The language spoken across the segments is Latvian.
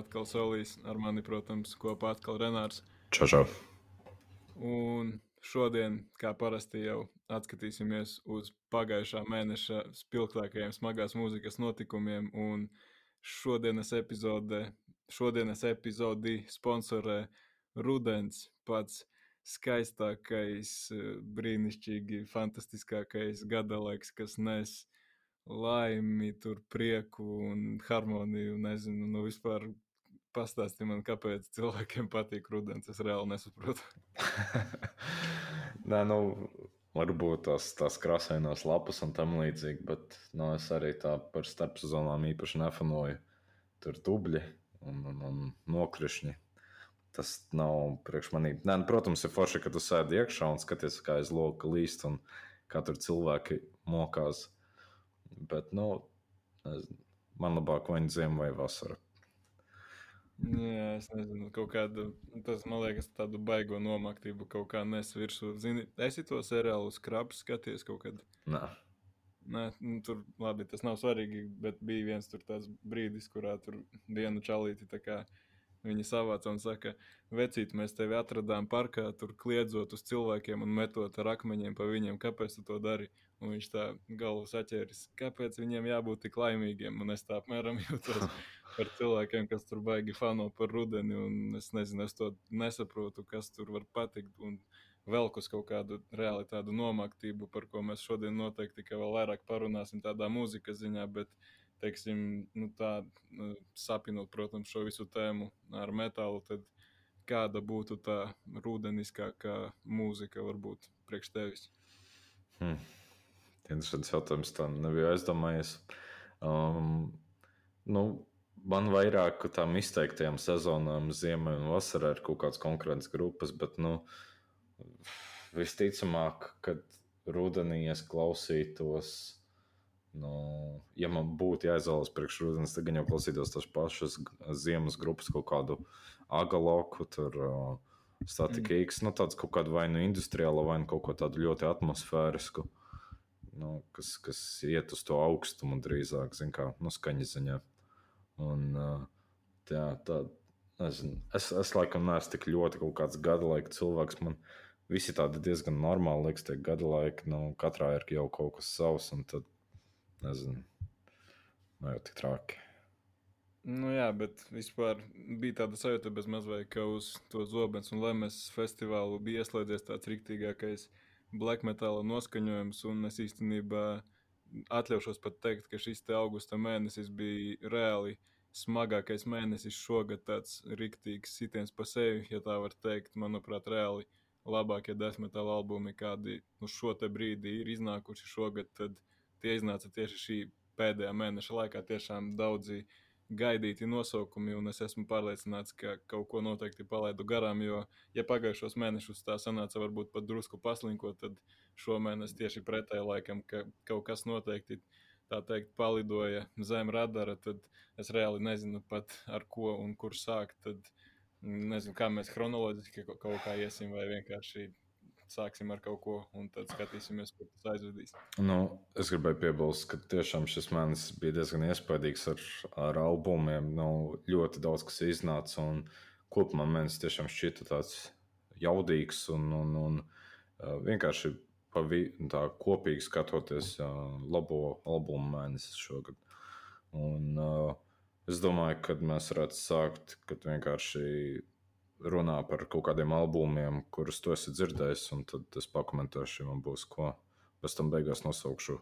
atkal solīs ar mani, protams, kopā atkal Renārs. Čau, čau. Un šodien, kā parasti, jau atskatīsimies uz pagājušā mēneša spilgtākajiem smagās mūzikas notikumiem. Un šodienas epizode, šodienas epizodi sponsorē Rudens, pats skaistākais, brīnišķīgi, fantastiskākais gada laiks, kas nes laimi, tur prieku un harmoniju. Nezinu, nu vispār pastāsti man, kāpēc cilvēkiem patīk rudens. Es reāli nesaprotu. Nē, nu, varbūt tās, tās krāsainās lapas un tam līdzīgi, bet nu, es arī tā par starpsezonām īpaši nefanoju. Tur dubļi un, un, un nokrišņi. Tas nav priekš manī. Nē, nu, protams, ir forši, ka tu sēdi iekšā un skaties, kā aiz loka līst un kā tur cilvēki mokās. Bet, nu, man labāk vai nu ziema vai vasara. Jā, es nezinu, kaut kādu, tas man liekas, tādu baigo nomaktību kaut kā nes virsū. Zini, esi to seriālu skraps skaties kaut kad? Nē. Nē, nu, tur labi, tas nav svarīgi, bet bija viens tur tāds brīdis, kurā tur vienu čalīti tā kā Viņa savāca un saka, vecīt, mēs tevi atradām parkā, tur kliedzot uz cilvēkiem un metot ar akmeņiem pa viņiem. Kāpēc tu to dari? Un viņš tā galvu saķēris, kāpēc viņiem jābūt tik laimīgiem. Un es tā apmēram jūtos par cilvēkiem, kas tur baigi fano par rudeni. Un es nezinu, es to nesaprotu, kas tur var patikt. Un velk uz kaut kādu reāli tādu nomaktību, par ko mēs šodien noteikti vēl vairāk parunāsim tādā mūzikas ziņā. Bet teiksim, nu, tā, nu, sapinot, protams, šo visu tēmu ar metālu, tad kāda būtu tā rudeniskākā mūzika, varbūt priekš tevis? Hmm. Interesants jautājums. Tā nebija aizdomājies. Um, nu, man vairāk tām izteiktajām sezonām, ziemai un vasarai ir kaut kādas konkrētas grupas, bet nu, visticamāk, kad rudenī es klausītos Nu, ja man būtu jāizvēlas priekšrudens, tad gan jau klausītos tās pašas ziemas grupas, kaut kādu agaloku, tur uh, statika mm. X, nu tāds kaut kādu vai nu industriālu, vai nu kaut ko tādu ļoti atmosfērisku, nu, kas, kas iet uz to augstumu drīzāk, zin kā, nu, skaņa ziņā. Un, uh, tā, tā, nezinu, es, es laikam neesmu tik ļoti kaut kāds gada laika cilvēks, man visi tādi diezgan normāli liekas tie gada laiki, nu, katrā ir jau kaut kas savs, un tad nezinu, nav jau tik traki. Nu, jā, bet vispār bija tāda sajūta, bez mazliet, ka uz to zobens un lemes festivālu bija ieslēdzies tāds rīktīgākais black metāla noskaņojums. Un es īstenībā atļaušos pat teikt, ka šis te augusta mēnesis bija reāli smagākais mēnesis šogad. Tāds rīktīgs sitiens pa sevi, ja tā var teikt. Manuprāt, reāli labākie desmitāla albumi, kādi uz šo brīdi ir iznākuši šogad. Tad tie iznāca tieši šī pēdējā mēneša laikā. Tiešām daudzi gaidīti nosaukumi, un es esmu pārliecināts, ka kaut ko noteikti palaidu garām. Jo, ja pagājušos mēnešus tā sanāca, varbūt pat drusku paslinkot, tad šomēnes tieši pretēji laikam, ka kaut kas noteikti tā teikt, palidoja zem radara, tad es reāli nezinu pat ar ko un kur sākt. Tad nezinu, kā mēs chronoloģiski kaut kā iesim, vai vienkārši sāksim ar kaut ko, un tad skatīsimies, kur tas aizvedīs. Nu, es gribēju piebilst, ka tiešām šis mēnesis bija diezgan iespaidīgs ar, ar albumiem. Nu, ļoti daudz kas iznāca, un kopumā mēnesis tiešām šķita tāds jaudīgs un, un, un vienkārši pavi, tā kopīgi skatoties labo albumu mēnesi šogad. Un, uh, es domāju, ka mēs varētu sākt, kad vienkārši runā par kaut kādiem albumiem, kurus tu esi dzirdējis, un tad es pakomentēšu, ja man būs ko. Pēc tam beigās nosaukšu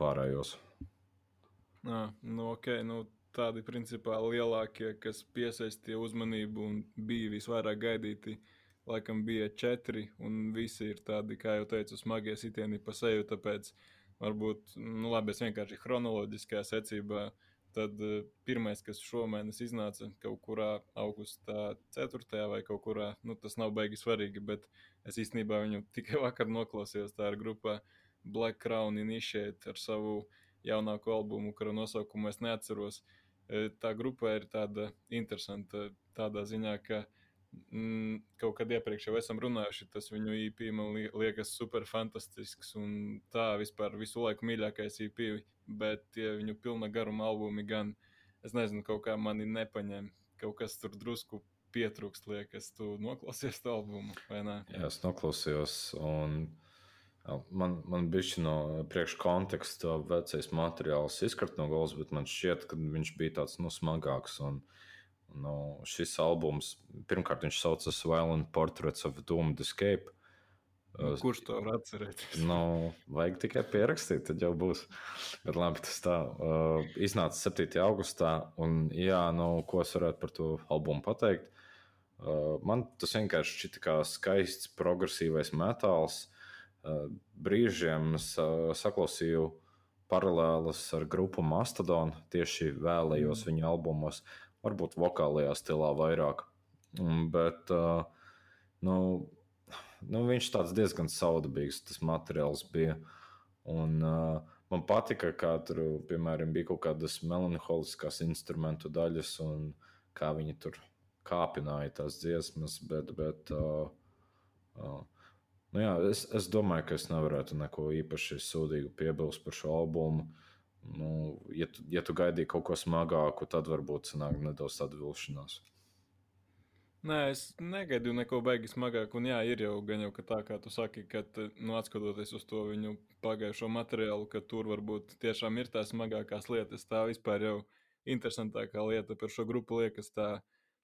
pārējos. Nā, nu, okay, nu, tādi principā lielākie, kas piesaistīja uzmanību un bija visvairāk gaidīti, laikam bija četri, un visi ir tādi, kā jau teicu, smagie sitieni pa seju, tāpēc varbūt, nu labi, es vienkārši chronoloģiskajā secībā uh, Tad uh, pirmais, kas šomēnes iznāca kaut kurā augustā 4. vai kaut kurā, nu, tas nav baigi svarīgi, bet es īstenībā viņu tikai vakar noklausījos. Tā ir grupa Black Crown Initiate ar savu jaunāko albumu, kura nosaukumu es neatceros. Uh, tā grupa ir tāda interesanta tādā ziņā, ka mm, kaut kad iepriekš jau esam runājuši, tas viņu IP man liekas super fantastisks un tā vispār visu laiku mīļākais IP, bet tie viņu pilna garuma albumi gan, es nezinu, kaut kā mani nepaņem, kaut kas tur drusku pietrūkst, liekas, tu noklausies to albumu, vai ne? Jā, es noklausījos un Man, man bija no priekškonteksta vecais materiāls izkrīt no galvas, bet man šķiet, ka viņš bija tāds nu, smagāks. Un, nu, šis albums, pirmkārt, viņš saucas Violent Portraits of Doomed Escape. Nu, kurš to var atcerēties? Nu, vajag tikai pierakstīt, tad jau būs. Bet labi, tas tā. Uh, iznāca 7. augustā, un jā, nu, ko es varētu par to albumu pateikt? Uh, man tas vienkārši šķita kā skaists, progresīvais metāls. Uh, brīžiem saklausīju paralēlas ar grupu Mastodon. Tieši vēlējos mm. viņu albumos, varbūt vokālajā stilā vairāk. Bet nu, nu, viņš tāds diezgan saudabīgs, tas materiāls bija. Un, uh, man patika, kā tur, piemēram, bija kaut kādas melanholiskās instrumentu daļas, un kā viņi tur kāpināja tās dziesmas. Bet, bet, uh, uh, Nu, jā, es, es domāju, ka es nevarētu neko īpaši sūdīgu piebilst par šo albumu. Nu, ja, tu, ja tu gaidīji kaut ko smagāku, tad varbūt sanāk nedaudz tāda vilšanās. Nē, es negaidīju neko baigi smagāku. Un jā, ir jau gan jau tā, kā tu saki, ka, nu, skatoties uz to viņu pagājušo materiālu, ka tur varbūt tiešām ir tās smagākās lietas. Tā vispār jau interesantākā lieta par šo grupu liekas tā,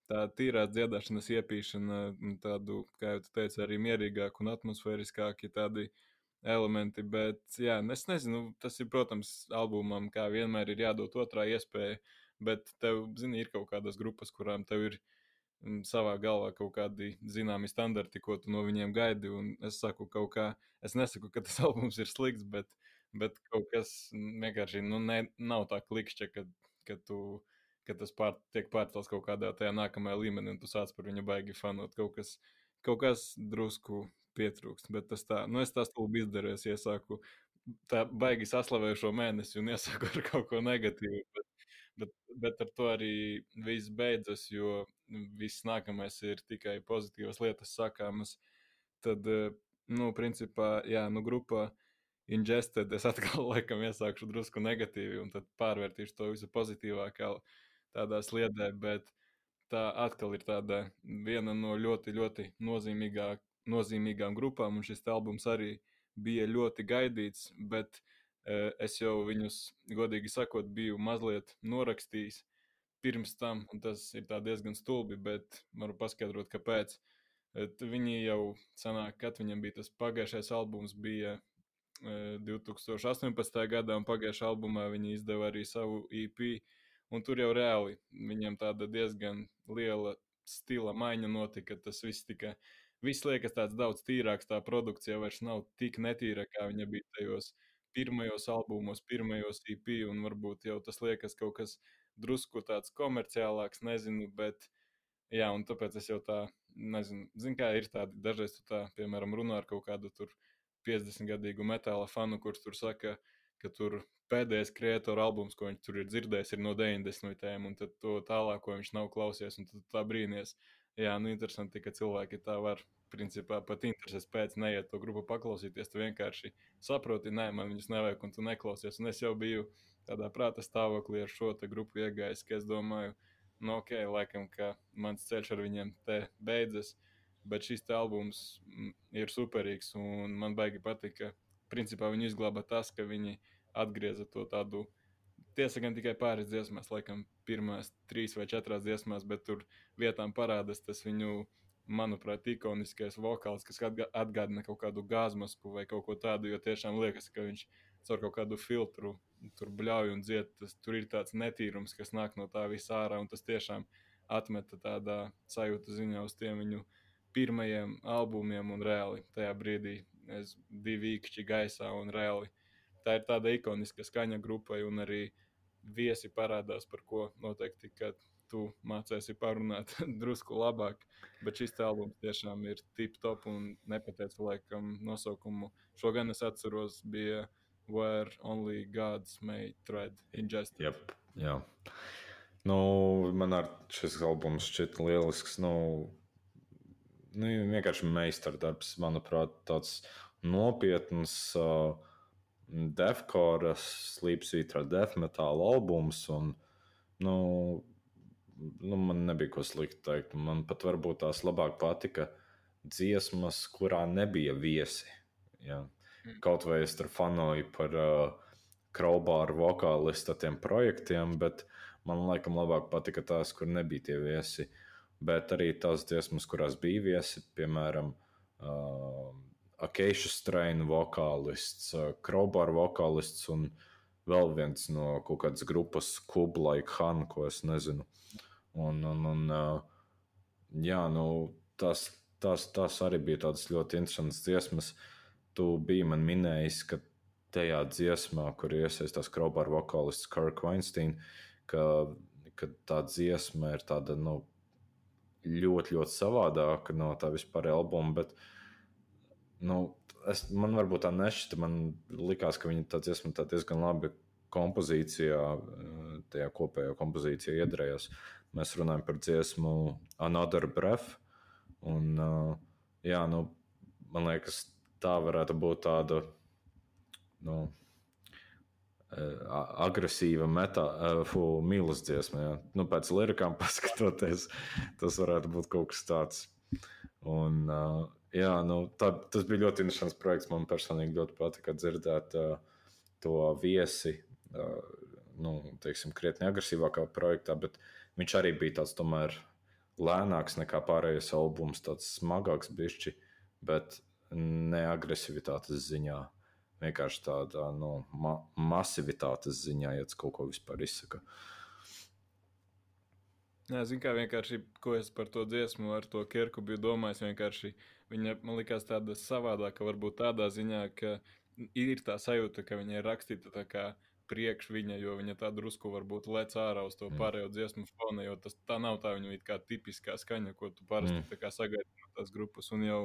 tā tīrā dziedāšanas iepīšana, tādu, kā jau teicu, arī mierīgāku un atmosfēriskāki tādi elementi. Bet, jā, es nezinu, tas ir, protams, albumam, kā vienmēr ir jādod otrā iespēja, bet tev, zini, ir kaut kādas grupas, kurām tev ir savā galvā kaut kādi zināmi standarti, ko tu no viņiem gaidi. Un es saku, kaut kā, es nesaku, ka tas albums ir slikts, bet, bet kaut kas vienkārši nu, ne, nav tā klikšķa, ka, ka tu ka tas pār, tiek pārcelts kaut kādā tajā nākamajā līmenī, un tu sāc par viņu baigi fanot. Kaut kas, kaut kas drusku pietrūkst, bet tas tā, nu es tā stulbi izdarīju, es iesāku tā baigi saslavēju šo mēnesi un iesāku ar kaut ko negatīvu, bet, bet, bet ar to arī viss beidzas, jo viss nākamais ir tikai pozitīvas lietas sakāmas. Tad, nu, principā, jā, nu, grupā ingested, es atkal laikam iesākšu drusku negatīvi un tad pārvērtīšu to visu pozitīvākā tādā sliedē, bet tā atkal ir tāda viena no ļoti, ļoti nozīmīgā, nozīmīgām grupām, un šis albums arī bija ļoti gaidīts, bet uh, es jau viņus, godīgi sakot, biju mazliet norakstījis pirms tam, un tas ir diezgan stulbi, bet varu paskaidrot, kāpēc. Et viņi jau sanāk, kad viņam bija tas pagājušais albums, bija 2018. gadā, un pagājušajā albumā viņi izdeva arī savu EP, Un tur jau reāli viņam tāda diezgan liela stila maiņa notika. Tas viss tika, viss liekas tāds daudz tīrāks, tā produkcija vairs nav tik netīra, kā viņa bija tajos pirmajos albumos, pirmajos EP, un varbūt jau tas liekas kaut kas drusku tāds komerciālāks, nezinu, bet jā, un tāpēc es jau tā, nezinu, zinu, kā ir tādi, dažreiz tu tā, piemēram, runā ar kaut kādu tur 50-gadīgu metāla fanu, kurš tur saka, ka tur pēdējais kreatora albums, ko viņš tur ir dzirdējis, ir no 90. un tad to tālāko viņš nav klausies, un tad tā brīnīties. Jā, nu interesanti, ka cilvēki tā var, principā, pat intereses pēc neiet to grupu paklausīties. Tu vienkārši saproti, nē, man viņus nevajag, un tu neklausies. Un es jau biju tādā prāta stāvoklī ar šo grupu iegājis, ka es domāju, nu ok, laikam, ka mans ceļš ar viņiem te beidzas. Bet šis albums mm, ir superīgs, un man baigi patīk, ka principā viņi izglāba tas, ka viņi atgrieza to tādu. Tiesa gan tikai pāris dziesmās, laikam, pirmās trīs vai četrās dziesmās, bet tur vietām parādās tas viņu, manuprāt, ikoniskais vokāls, kas atgādina kaut kādu gāzmasku vai kaut ko tādu, jo tiešām liekas, ka viņš caur kaut kādu filtru tur bļauj un dzied. Tas, tur ir tāds netīrums, kas nāk no tā visā ārā, un tas tiešām atmeta tādā sajūta ziņā uz tiem viņu pirmajiem albumiem, un reāli tajā brīdī es divi īkšķi gaisā un reāli tā ir tāda ikoniska skaņa grupai, un arī viesi parādās, par ko noteikti, tu mācēsi parunāt drusku labāk. Bet šis albums tiešām ir tip top un nepateicu laikam nosaukumu. Šo gan es atceros, bija Where Only Gods May Tread Injustice. Yep, jā. Nu, man ar šis albums šķiet lielisks. Nu, nu, vienkārši meistardarbs, manuprāt, tāds nopietns. Uh, Defkora, Sleepsvītra, Defmetāla albums. Un, nu, nu, man nebija ko sliktu teikt. Man pat varbūt tās labāk patika dziesmas, kurā nebija viesi. Ja. Mm. Kaut vai es tur fanoju par uh, kraubāru vokālistu tiem projektiem, bet man laikam labāk patika tās, kur nebija tie viesi. Bet arī tās dziesmas, kurās bija viesi, piemēram, uh, Akeisha straina vokālists, uh, kraubāru vokālists un vēl viens no kaut kādas grupas, Kublaika Han, ko es nezinu. Un, un, un, uh, jā, nu, tas, tas, tas arī bija tādas ļoti interesantas dziesmas. Tu biji man minējis, ka tajā dziesmā, kur iesaistās kraubāra vokālists Kirk Weinstein, ka, ka tā dziesma ir tāda nu, ļoti, ļoti savādāka no tā vispār albuma. Bet, nu, es, man varbūt tā nešķita. Man likās, ka viņa tā dziesma tā diezgan labi kompozīcijā, tajā kopējā kompozīcijā iedarējās. Mēs runājam par dziesmu Another Breath. Un, jā, nu, man liekas, tā varētu būt tāda nu, agresīva mīlestības dziesma. Ja. Nu, pēc lirikām paskatoties, tas varētu būt kaut kas tāds. Un, jā, nu, tā, tas bija ļoti interesants projekts. Man personīgi ļoti patika dzirdēt uh, to viesi. Uh, nu, teiksim, krietni agresīvākā projektā, bet viņš arī bija tāds tomēr lēnāks nekā pārējais albums, tāds smagāks, bišķi, bet ne agresivitātes ziņā vienkārši tādā nu, ma masivitātes ziņā, ja tas kaut ko vispār izsaka. Jā, zinu, kā vienkārši, ko es par to dziesmu, ar to kirku biju domājis. Vienkārši viņa man likās tāda savādāka, varbūt tādā ziņā, ka ir tā sajūta, ka viņa ir rakstīta tā kā priekš viņa, jo viņa tā drusku varbūt lec ārā uz to mm. pārējo dziesmu fona, jo tas tā nav tā viņa kā tipiskā skaņa, ko tu parasti mm. sagaidi no tās grupas. Un jau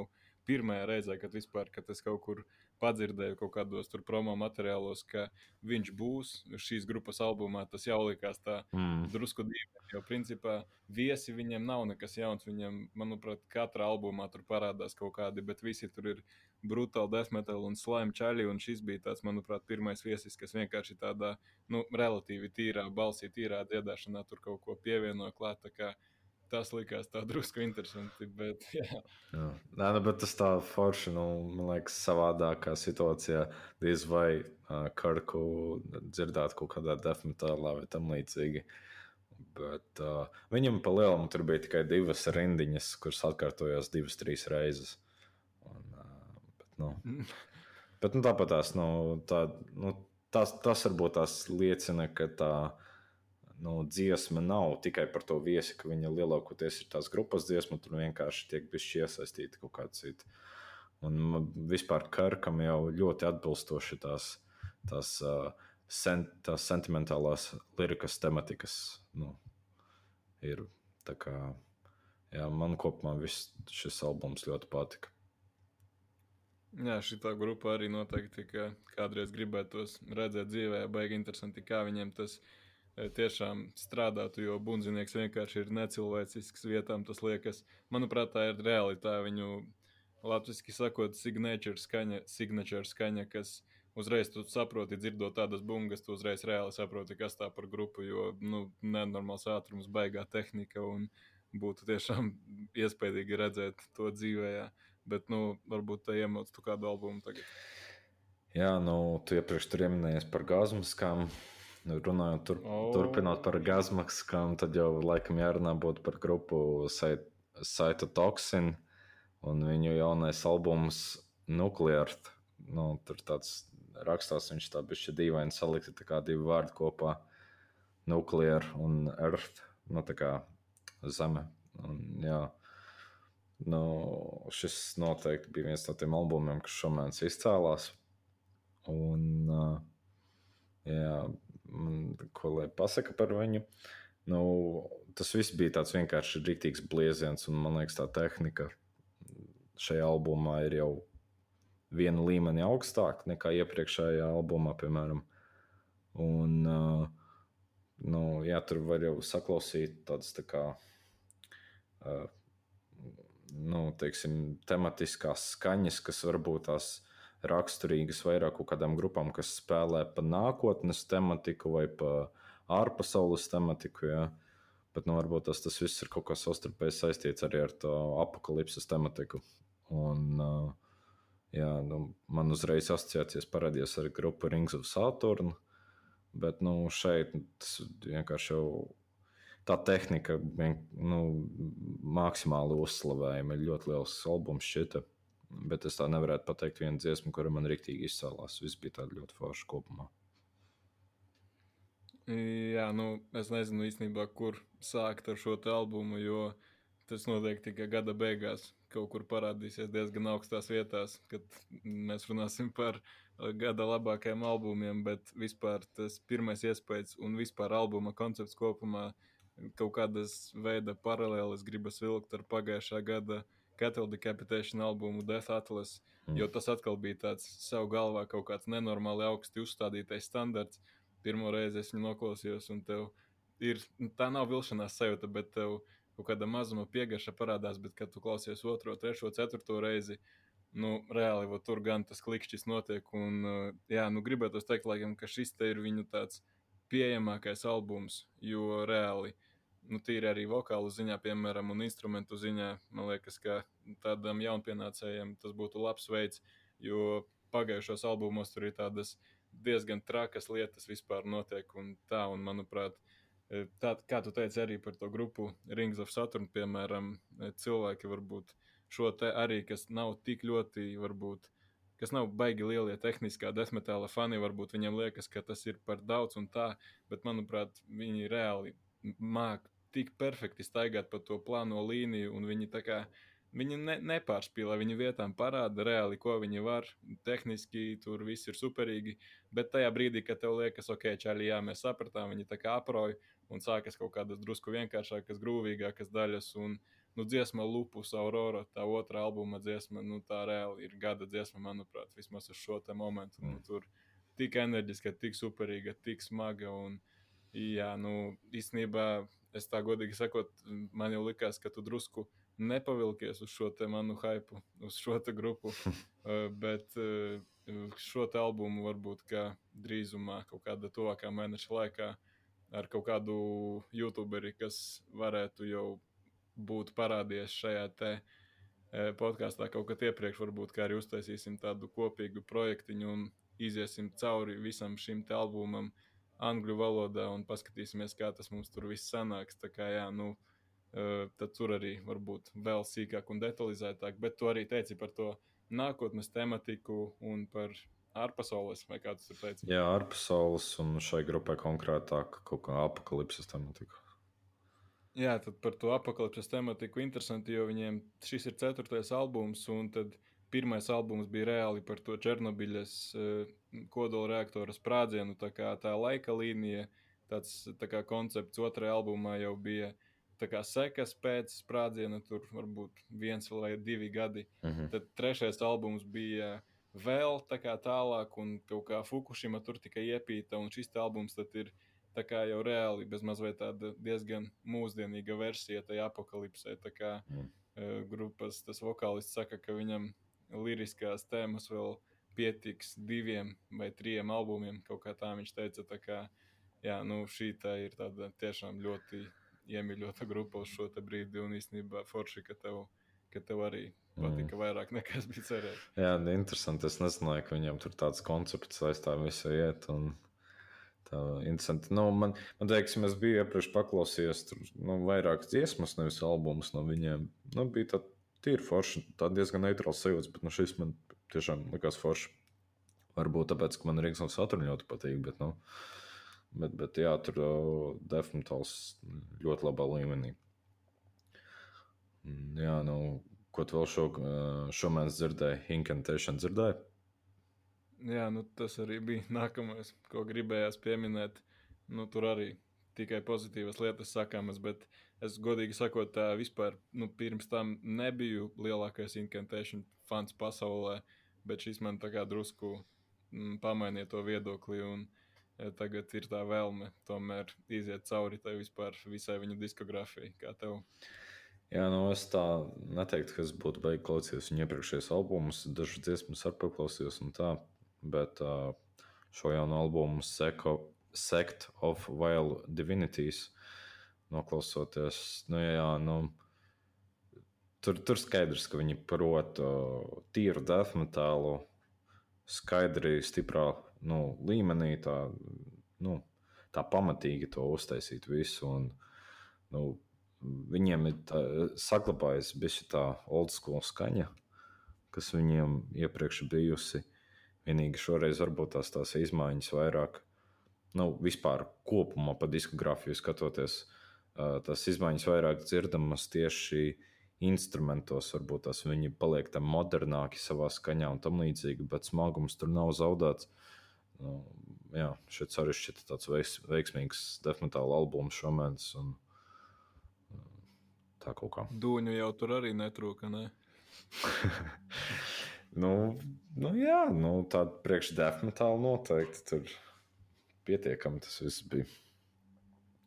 pirmajā reizē, kad vispār, kad es kaut kur padzirdēju kaut kādos tur promo materiālos, ka viņš būs šīs grupas albumā, tas jau likās tā mm. drusku dīvaini. Jo principā viesi viņiem nav nekas jauns. Viņam, manuprāt, katrā albumā tur parādās kaut kādi, bet visi tur ir brutāli death metal un slime čaļi. Un šis bija tāds, manuprāt, pirmais viesis, kas vienkārši tādā, nu, relatīvi tīrā balsī, tīrā dziedāšanā tur kaut ko pievienoja klāt tas likās tā drusku interesanti. Bet, jā. Jā. Nē, nu, bet tas tā forši, nu, man liekas, savādākā situācijā diez vai uh, Karku dzirdēt kaut kādā definitīvā vai tam līdzīgi. Bet uh, viņam pa lielam tur bija tikai divas rindiņas, kuras atkārtojās divas, trīs reizes. Un, uh, bet, nu, bet nu, tāpat tās, nu, tā, nu, tas, tas varbūt tās liecina, ka tā nu, dziesma nav tikai par to viesi, ka viņa lielākoties ir tās grupas dziesma, tur vienkārši tiek bijusi iesaistīta kaut kāda cita. Un vispār Karkam jau ļoti atbilstoši tās, tās, sen, tās sentimentālās lirikas tematikas nu, ir. Kā, jā, man kopumā viss šis albums ļoti patika. Jā, šī grupa arī noteikti kādreiz gribētos redzēt dzīvē. Baigi interesanti, kā viņiem tas ir tiešām strādātu, jo bundzinieks vienkārši ir necilvēcisks vietām. Tas liekas, manuprāt, tā ir realitāte. Viņu latviešu sakot, signature skaņa, signature skaņa, kas uzreiz tu saproti, dzirdot tādas bungas, tu uzreiz reāli saproti, kas tā par grupu, jo nu, nenormāls ātrums, baigā tehnika un būtu tiešām iespaidīgi redzēt to dzīvē. Bet, nu, varbūt tā iemācītu kādu albumu tagad. Jā, nu, tu iepriekš tur pieminējies par gazmaskām. Runājot, tur, oh. turpinot par gazmaskām, tad jau laikam jārunā būtu par grupu Saita Toxin un viņu jaunais albums Nuclear. Nu, tur tāds rakstās, viņš tā bišķi dīvaini salikti, tā kā divi vārdi kopā - Nuclear un Earth, nu tā kā zeme. Un, jā, nu, šis noteikti bija viens no tiem albumiem, kas šomēnes izcēlās. Un, uh, jā, ko lai pasaka par viņu. Nu, tas viss bija tāds vienkārši rīktīgs blieziens, un man liekas, tā tehnika šajā albumā ir jau viena līmeņa augstāka nekā iepriekšējā albumā, piemēram. Un, uh, nu, jā, tur var jau saklausīt tādas tā kā. Uh, nu, teiksim, tematiskās skaņas, kas varbūt tās raksturīgas vairāk kaut kādām grupām, kas spēlē pa nākotnes tematiku vai pa ārpasaules tematiku. Ja? Bet nu, varbūt tas, tas viss ir kaut kā savstarpēji saistīts arī ar to apakalipses tematiku. Un, jā, nu, man uzreiz asociācijas parādījās ar grupu Rings of Saturn. Bet nu, šeit tas vienkārši jau tā tehnika vien, nu, maksimāli uzslavējama. Ļoti liels albums šķita. Bet es tā nevarētu pateikt vienu dziesmu, kura man rīktīgi izcēlās. Viss bija tāds ļoti foršs kopumā. Jā, nu, es nezinu īstenībā, kur sākt ar šo albumu, jo tas noteikti tikai gada beigās kaut kur parādīsies diezgan augstās vietās, kad mēs runāsim par gada labākajiem albumiem. Bet vispār tas pirmais iespējas un vispār albuma koncepts kopumā kaut kādas veida paralēles gribas vilkt ar pagājušā gada Cattle Decapitation albumu Death Atlas, mm. jo tas atkal bija tāds sev galvā kaut kāds nenormāli augsti uzstādītais standarts pirmo reizi es viņu noklausījos, un tev ir tā nav vilšanās sajūta, bet tev kaut kāda mazuma piegarša parādās. Bet, kad tu klausies otro, trešo, ceturto reizi, nu, reāli vo, tur gan tas klikšķis notiek. Un, jā, nu, gribētu teikt, laikam, ka šis te ir viņu tāds pieejamākais albums, jo reāli. Nu, tīri arī vokālu ziņā, piemēram, un instrumentu ziņā, man liekas, ka tādam jaunpienācējam tas būtu labs veids, jo pagājušos albumos tur ir tādas diezgan trakas lietas vispār notiek. Un tā, un manuprāt, e, tā, kā tu teici arī par to grupu Rings of Saturn, piemēram, e, cilvēki varbūt šo te arī, kas nav tik ļoti, varbūt, kas nav baigi lielie tehniskā desmetāla fani, varbūt viņiem liekas, ka tas ir par daudz un tā, bet manuprāt, viņi reāli māk tik perfekti staigāt pa to plāno līniju, un viņi tā kā Viņi ne, nepārspīlē, viņi vietām parāda reāli, ko viņi var. Tehniski tur viss ir superīgi. Bet tajā brīdī, kad tev liekas, ok, čāli, jā, mēs sapratām, viņi tā kā aproja un sākas kaut kādas drusku vienkāršākas, grūvīgākas daļas. Un, nu, dziesma Lupus, Aurora, tā otrā albuma dziesma, nu, tā reāli ir gada dziesma, manuprāt, vismaz uz šo momentu. Nu, mm. Nu, tur tik enerģiska, tik superīga, tik smaga. Un, jā, nu, īstenībā, es tā godīgi sakot, man jau likās, ka tu drusku nepavilkies uz šo manu hypu, uz šo grupu. uh, bet uh, šo albumu varbūt drīzumā, kaut kādā tuvākā mēneša laikā, ar kaut kādu youtuberi, kas varētu jau būt parādījies šajā te uh, podkāstā kaut kad iepriekš, varbūt arī uztaisīsim tādu kopīgu projektiņu un iziesim cauri visam šim albumam angļu valodā un paskatīsimies, kā tas mums tur viss sanāks. Tā kā jā, nu, uh, tad tur arī varbūt vēl sīkāk un detalizētāk. Bet tu arī teici par to nākotnes tematiku un par ārpasaules, vai kā tas ir teicis? Jā, ārpasaules un šai grupai konkrētāk kaut kā apakalipses tematiku. Jā, tad par to apakalipses tematiku interesanti, jo viņiem šis ir ceturtais albums, un tad pirmais albums bija reāli par to Černobiļas uh, kodola reaktora sprādzienu, tā kā tā laika līnija, tāds tā kā koncepts otrajā albumā jau bija uh, kā, sekas pēc sprādziena, tur varbūt viens vai divi gadi. Uh mhm. -huh. Tad trešais albums bija vēl kā tālāk, un kaut kā Fukushima tur tikai iepīta, un šis albums ir tā kā jau reāli bezmazliet tāda diezgan mūsdienīga versija tajā apakalipsē. Tā kā mm. uh, grupas tas vokālists saka, ka viņam liriskās tēmas vēl pietiks diviem vai trim albumiem, kaut kā tā viņš teica. Tā kā, jā, nu, šī tā ir tāda tiešām ļoti iemīļota grupa uz šo brīdi. Un īstenībā forši, ka tev, ka tev arī patika mm. vairāk nekā es biju cerējis. Jā, interesanti. Es nezināju, ka viņam tur tāds koncepts aiz tā visa iet. Un... Tā interesanti. Nu, man, man liekas, es biju iepriekš paklausījies tur nu, vairākas dziesmas, nevis albumus no viņiem. Nu, bija tā tīra forša, tā diezgan neitrāls sajūta, bet nu, šis man tiešām likās forši. Varbūt tāpēc, ka man Rīgas un Saturn ļoti patīk. Bet, nu, uh, Bet, bet jā, tur uh, definitīvs ļoti labā līmenī. Jā, nu, ko tu vēl šo, šomēnes dzirdēji? Incantation dzirdēji? Jā, nu, tas arī bija nākamais, ko gribējās pieminēt. Nu, tur arī tikai pozitīvas lietas sakāmas, bet es godīgi sakot, vispār nu, pirms tam nebiju lielākais incantation fans pasaulē, bet šis man tā kā drusku mm, pamainīja to viedokli. Un, ja tagad ir tā vēlme tomēr iziet cauri tai vispār visai viņa diskogrāfijai, kā tev. Jā, nu es tā neteiktu, ka es būtu beigts klausīties viņa iepriekšējos albumus. Dažas dziesmas ar paklausījos un tā, bet uh, šo jaunu albumu Seko, Sect of Vile Divinities noklausoties, nu jā, nu, tur, tur skaidrs, ka viņi prot uh, tīru death metālu, skaidri, stiprā nu, līmenī, tā, nu, tā pamatīgi to uztaisīt visu. Un, nu, viņiem ir tā, saglabājusies bija tā old school skaņa, kas viņiem iepriekš bijusi. Vienīgi šoreiz varbūt tās, tās izmaiņas vairāk, nu, vispār kopumā pa diskogrāfiju skatoties, tās izmaiņas vairāk dzirdamas tieši instrumentos. Varbūt tās viņi paliek tam modernāki savā skaņā un tam līdzīgi, bet smagums tur nav zaudēts. Nu, jā, šeit šķita tāds veiks, veiksmīgs definitāla albums šomēnes. Un, tā kaut kā. Dūņu jau tur arī netrūka. Ne? nu, nu, jā, nu, tāda priekšdefinitāla noteikti tur pietiekami tas viss bija.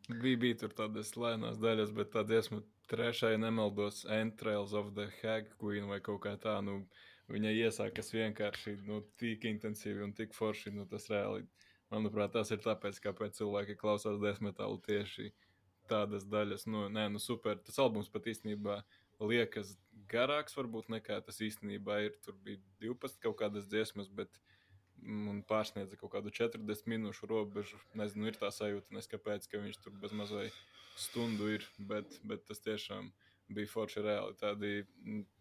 Bija, bija tur tādas lēnās daļas, bet tā dziesma trešajai nemaldos Entrails of the Hag Queen vai kaut kā tā. Nu, viņa iesākas vienkārši nu, tik intensīvi un tik forši. Nu, tas reāli, manuprāt, tas ir tāpēc, kāpēc cilvēki klausās desmitālu tieši tādas daļas. Nu, nē, nu super. Tas albums pat īstenībā liekas garāks, varbūt nekā tas īstenībā ir. Tur bija 12 kaut kādas dziesmas, bet un pārsniedza kaut kādu 40 minūšu robežu. Nezinu, ir tā sajūta, neskapēc, ka viņš tur bez mazliet stundu ir, bet, bet tas tiešām bija forši reāli. Tādi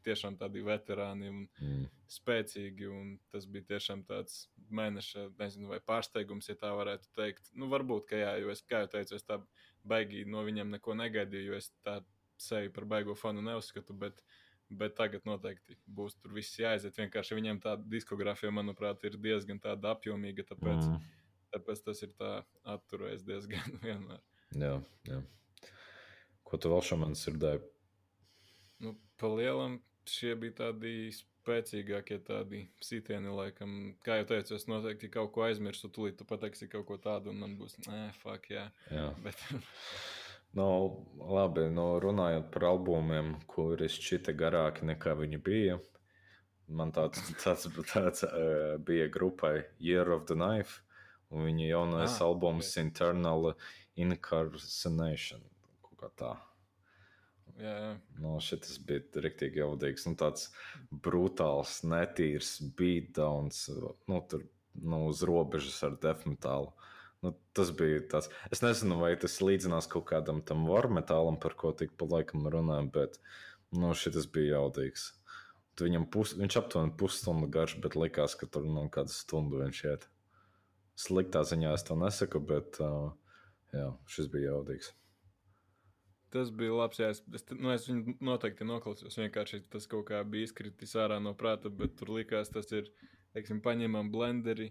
tiešām tādi veterāni un mm. spēcīgi. Un tas bija tiešām tāds mēneša, nezinu, vai pārsteigums, ja tā varētu teikt. Nu, varbūt, ka jā, jo es, kā jau teicu, es tā baigi no viņiem neko negaidīju, jo es tā sevi par baigo fanu neuzskatu. Bet, bet tagad noteikti būs tur viss jāaiziet. Vienkārši viņiem tā diskogrāfija, manuprāt, ir diezgan tāda apjomīga. Tāpēc, mm. tāpēc tas ir tā atturējis diezgan vienmēr. Jā, jā. Ko tu vēl šodien dzirdēji? Nu, pa lielam šie bija tādi spēcīgākie tādi sitieni, laikam. Kā jau teicu, es noteikti kaut ko aizmirsu, tūlīt tu pateiksi kaut ko tādu, un man būs, nē, fuck, jā. jā. Bet... nu, labi, nu, runājot par albumiem, kuri šķita garāki nekā viņi bija. Man tāds, tāds, tāds uh, bija grupai Year of the Knife, un viņa jaunais ah, albums okay. Internal Incarnation. Kā tā. Jā, jā. Nu, šis bija rīktīgi jaudīgs. Nu, tāds brutāls, netīrs beatdowns, nu, tur nu, uz robežas ar defmetālu. Nu, tas bija tas. Es nezinu, vai tas līdzinās kaut kādam tam varmetālam, par ko tik pa laikam runājam, bet nu, šis bija jaudīgs. Viņam pus, viņš aptuveni pusstundu garš, bet likās, ka tur nu, kādu stundu viņš iet. Sliktā ziņā es to nesaku, bet uh, jā, šis bija jaudīgs. Tas bija labs. Jā, es, es, nu, es viņu noteikti noklausījos. Vienkārši tas kaut kā bija izkritis ārā no prāta, bet tur likās, tas ir. Teiksim, paņemam blenderi,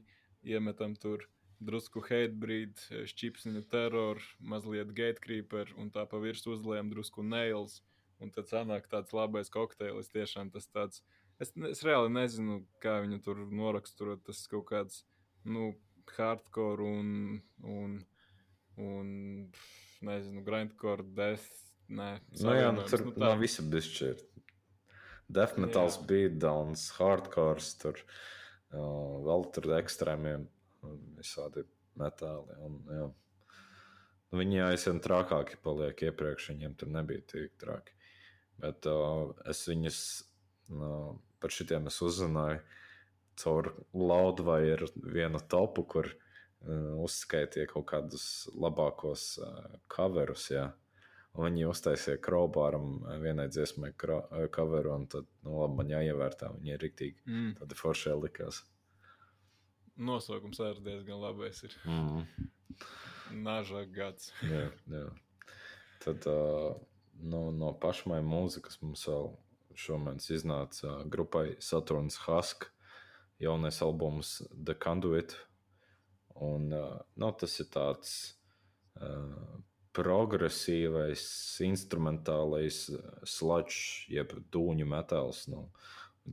iemetam tur drusku hatebreed, šķipsniņu terroru, mazliet gatecreeper un tā pa virsmu uzliekam drusku nails. Un tad sanāk tāds labais kokteilis. Tiešām tas tāds. Es, es reāli nezinu, kā viņu tur noraksturot. Tas kaut kāds, nu, hardcore un. un, un nezinu, grindcore, death. Nē, nu, jā, nu, tur nu, tā. no visa bišķi ir. Death metals, beatdowns, hardcore, tur uh, vēl tur ekstrēmiem visādi metāli. Un, jā. nu, viņi aizvien trakāki paliek iepriekš, viņiem tur nebija tik traki. Bet uh, es viņus uh, par šitiem es uzzināju caur laudu vai ir vienu topu, kur uh, uzskaitīja kaut kādus labākos uh, coverus. Jā. Un viņi uztaisīja krāpāram vienai dziesmai coveru, un tad, nu, labi, man jāievērtā. Viņi ir rīktīgi mm. tādi foršie likās. Nosaukums arī diezgan labais ir. Mm. Naža gads. jā, jā. Tad uh, nu, no pašmai mūzikas mums vēl šomēnes iznāca grupai Saturns Husk jaunais albums The Conduit Un, nu, tas ir tāds uh, progresīvais, instrumentālais sludge, jeb dūņu metāls. Nu,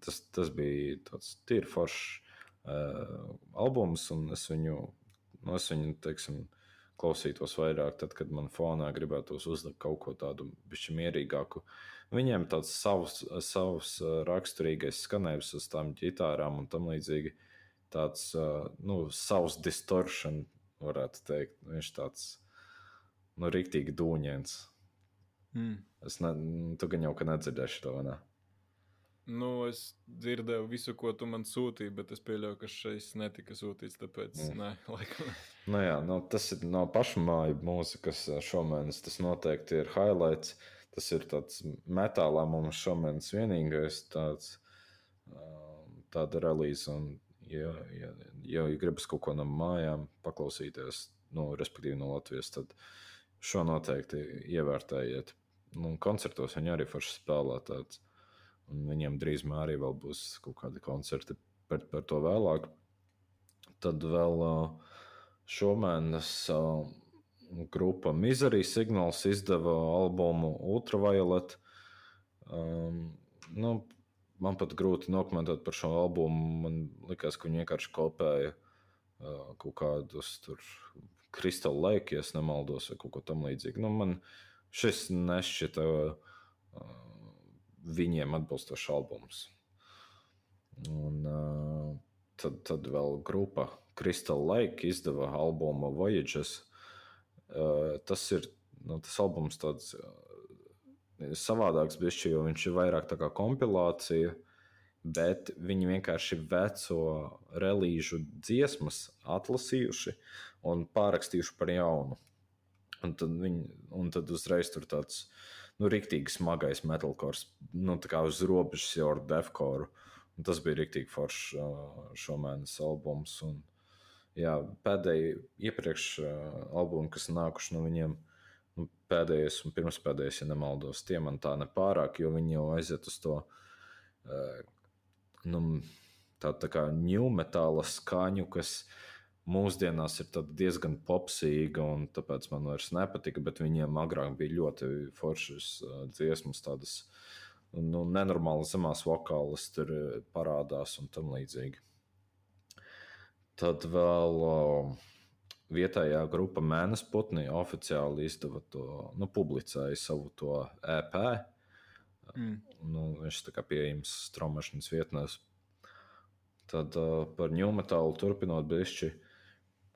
tas, tas bija tāds tīri foršs albums, un es viņu, nu, es viņu teiksim, klausītos vairāk, tad, kad man fonā gribētos uzlikt kaut ko tādu bišķi mierīgāku. Viņiem tāds savs, savs raksturīgais skanējums uz tām ģitārām un tam līdzīgi. Tāds nu, savs distortion, varētu teikt. Viņš tāds nu, rīktīgi dūņēns. Mm. Es ne, tu gan jau ka nedzirdēšu to. Ne? Nu, es dzirdēju visu, ko tu man sūtīji, bet es pieļauju, ka šis netika sūtīts. Tāpēc, mm. nē, laikam. Nu, jā, nu, tas ir no pašmāju mūzikas šomēnes. Tas noteikti ir highlights. Tas ir tāds metālā mums šomēnes vienīgais tāds, tāda relīze. Un, ja, ja, ja gribas kaut ko no mājām paklausīties, nu, respektīvi no Latvijas, tad šo noteikti ievērtējiet. Nu, koncertos viņi arī forši spēlē tāds. Viņiem drīzumā arī būs kaut kādi koncerti par, par to vēlāk. Tad vēl šomēnes grupa Misery Signals izdeva albumu Ultraviolet. Um, nu, man pat grūti dokumentēt par šo albumu. Man liekas, ka viņi vienkārši kopēja uh, kaut kādus tur kristāla laiki, ja nemaldos, vai kaut ko tamlīdzīgu. Nu, man šis nešķita uh, viņiem atbilstošs albums. Un, uh, tad, tad vēl grupa Crystal Lake izdeva albumu Voyages. Uh, tas ir nu, tas albums tāds uh, savādāks, bišķi, jo viņš ir vairāk tā kā kompilācija, bet viņi vienkārši veco relīžu dziesmas atlasījuši un pārakstījuši par jaunu. Un tad, viņi, un tad uzreiz tur tāds nu, rīktīgi smagais metālkors, nu, tā kā uz robežas jau ar defkoru. Un tas bija rīktīgi foršs šomēnes albums. Un, jā, pēdējie iepriekš albumi, kas nākuši no viņiem, nu, pēdējais un pirmspēdējais, ja nemaldos, tie man tā nepārāk, jo viņi jau aiziet uz to nu, tā, tā kā ņūmetāla skaņu, kas ir mūsdienās ir diezgan popsīga, un tāpēc man vairs nepatika. Bet viņiem agrāk bija ļoti foršas dziesmas, tādas nu, nenormāli zemās vokālas tur parādās un tam līdzīgi. Tad vēl vietējā grupa Mēnesis Putni oficiāli izdeva to, nu, publicēja savu to EP. Mm. Nu, viņš tā kā pieejams straumēšanas vietnēs. Tad uh, par ņūmetālu turpinot bišķi. Uh,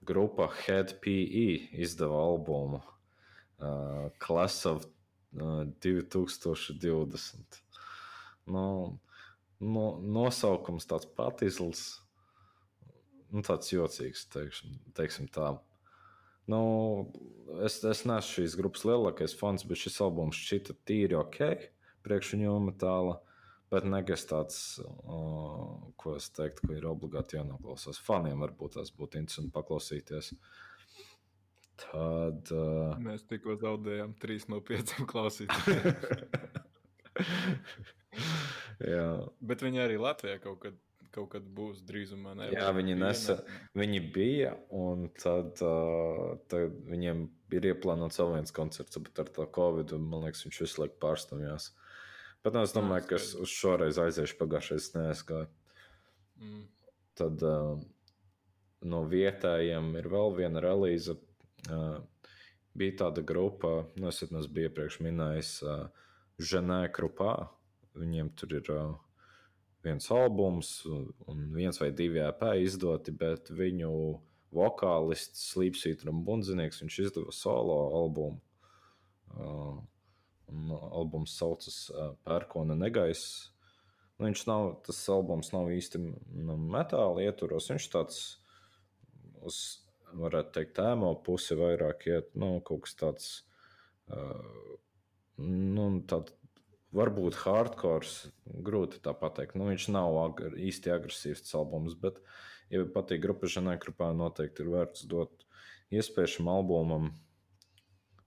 grupa Head PE izdeva albumu uh, Class of uh, 2020. Nu, no, nosaukums tāds patīsls, nu, tāds jocīgs, teiksim, teiksim tā. Nu, es, es neesmu šīs grupas lielākais fans, bet šis albums šķita tīri ok, priekš viņu metāla. Uh, Bet nekas tāds, uh, ko es teiktu, ka ir obligāti jānoklausās. Faniem varbūt tas būtu interesanti paklausīties. Tad. Uh... Mēs tikko zaudējām 3 no 5 klausītājiem. Jā. Bet viņi arī Latvijā kaut kad, kaut kad būs drīzumā. Ne? Jā, viņi, nesa, viņi bija, un tad, uh, tad viņiem ir ieplānots vēl viens koncerts, bet ar to Covid, un, man liekas, viņš visu laiku pārstāvjās. Uh, Bet es domāju, ka es uz šoreiz aiziešu pagājušais neaizgāju. Mm. Tad uh, no vietējiem ir vēl viena relīze. Uh, bija tāda grupa, nu, es jau biju iepriekš minējis, uh, Ženē Krupā. Viņiem tur ir uh, viens albums un viens vai divi EP izdoti, bet viņu vokālists, slīpsvītra un bundzinieks, viņš izdeva solo albumu. Uh, Un albums saucas Pērkona negaisa. Nu, viņš nav, tas albums nav īsti nu, metāla ietvaros. Viņš tāds uz, varētu teikt, tēmo pusi vairāk iet, nu, kaut kas tāds, uh, nu, tād, varbūt hardcore, grūti tā pateikt. Nu, viņš nav agr, īsti agresīvs albums, bet, ja patīk grupa Ženē grupā, noteikti ir vērts dot iespēju šim albumam.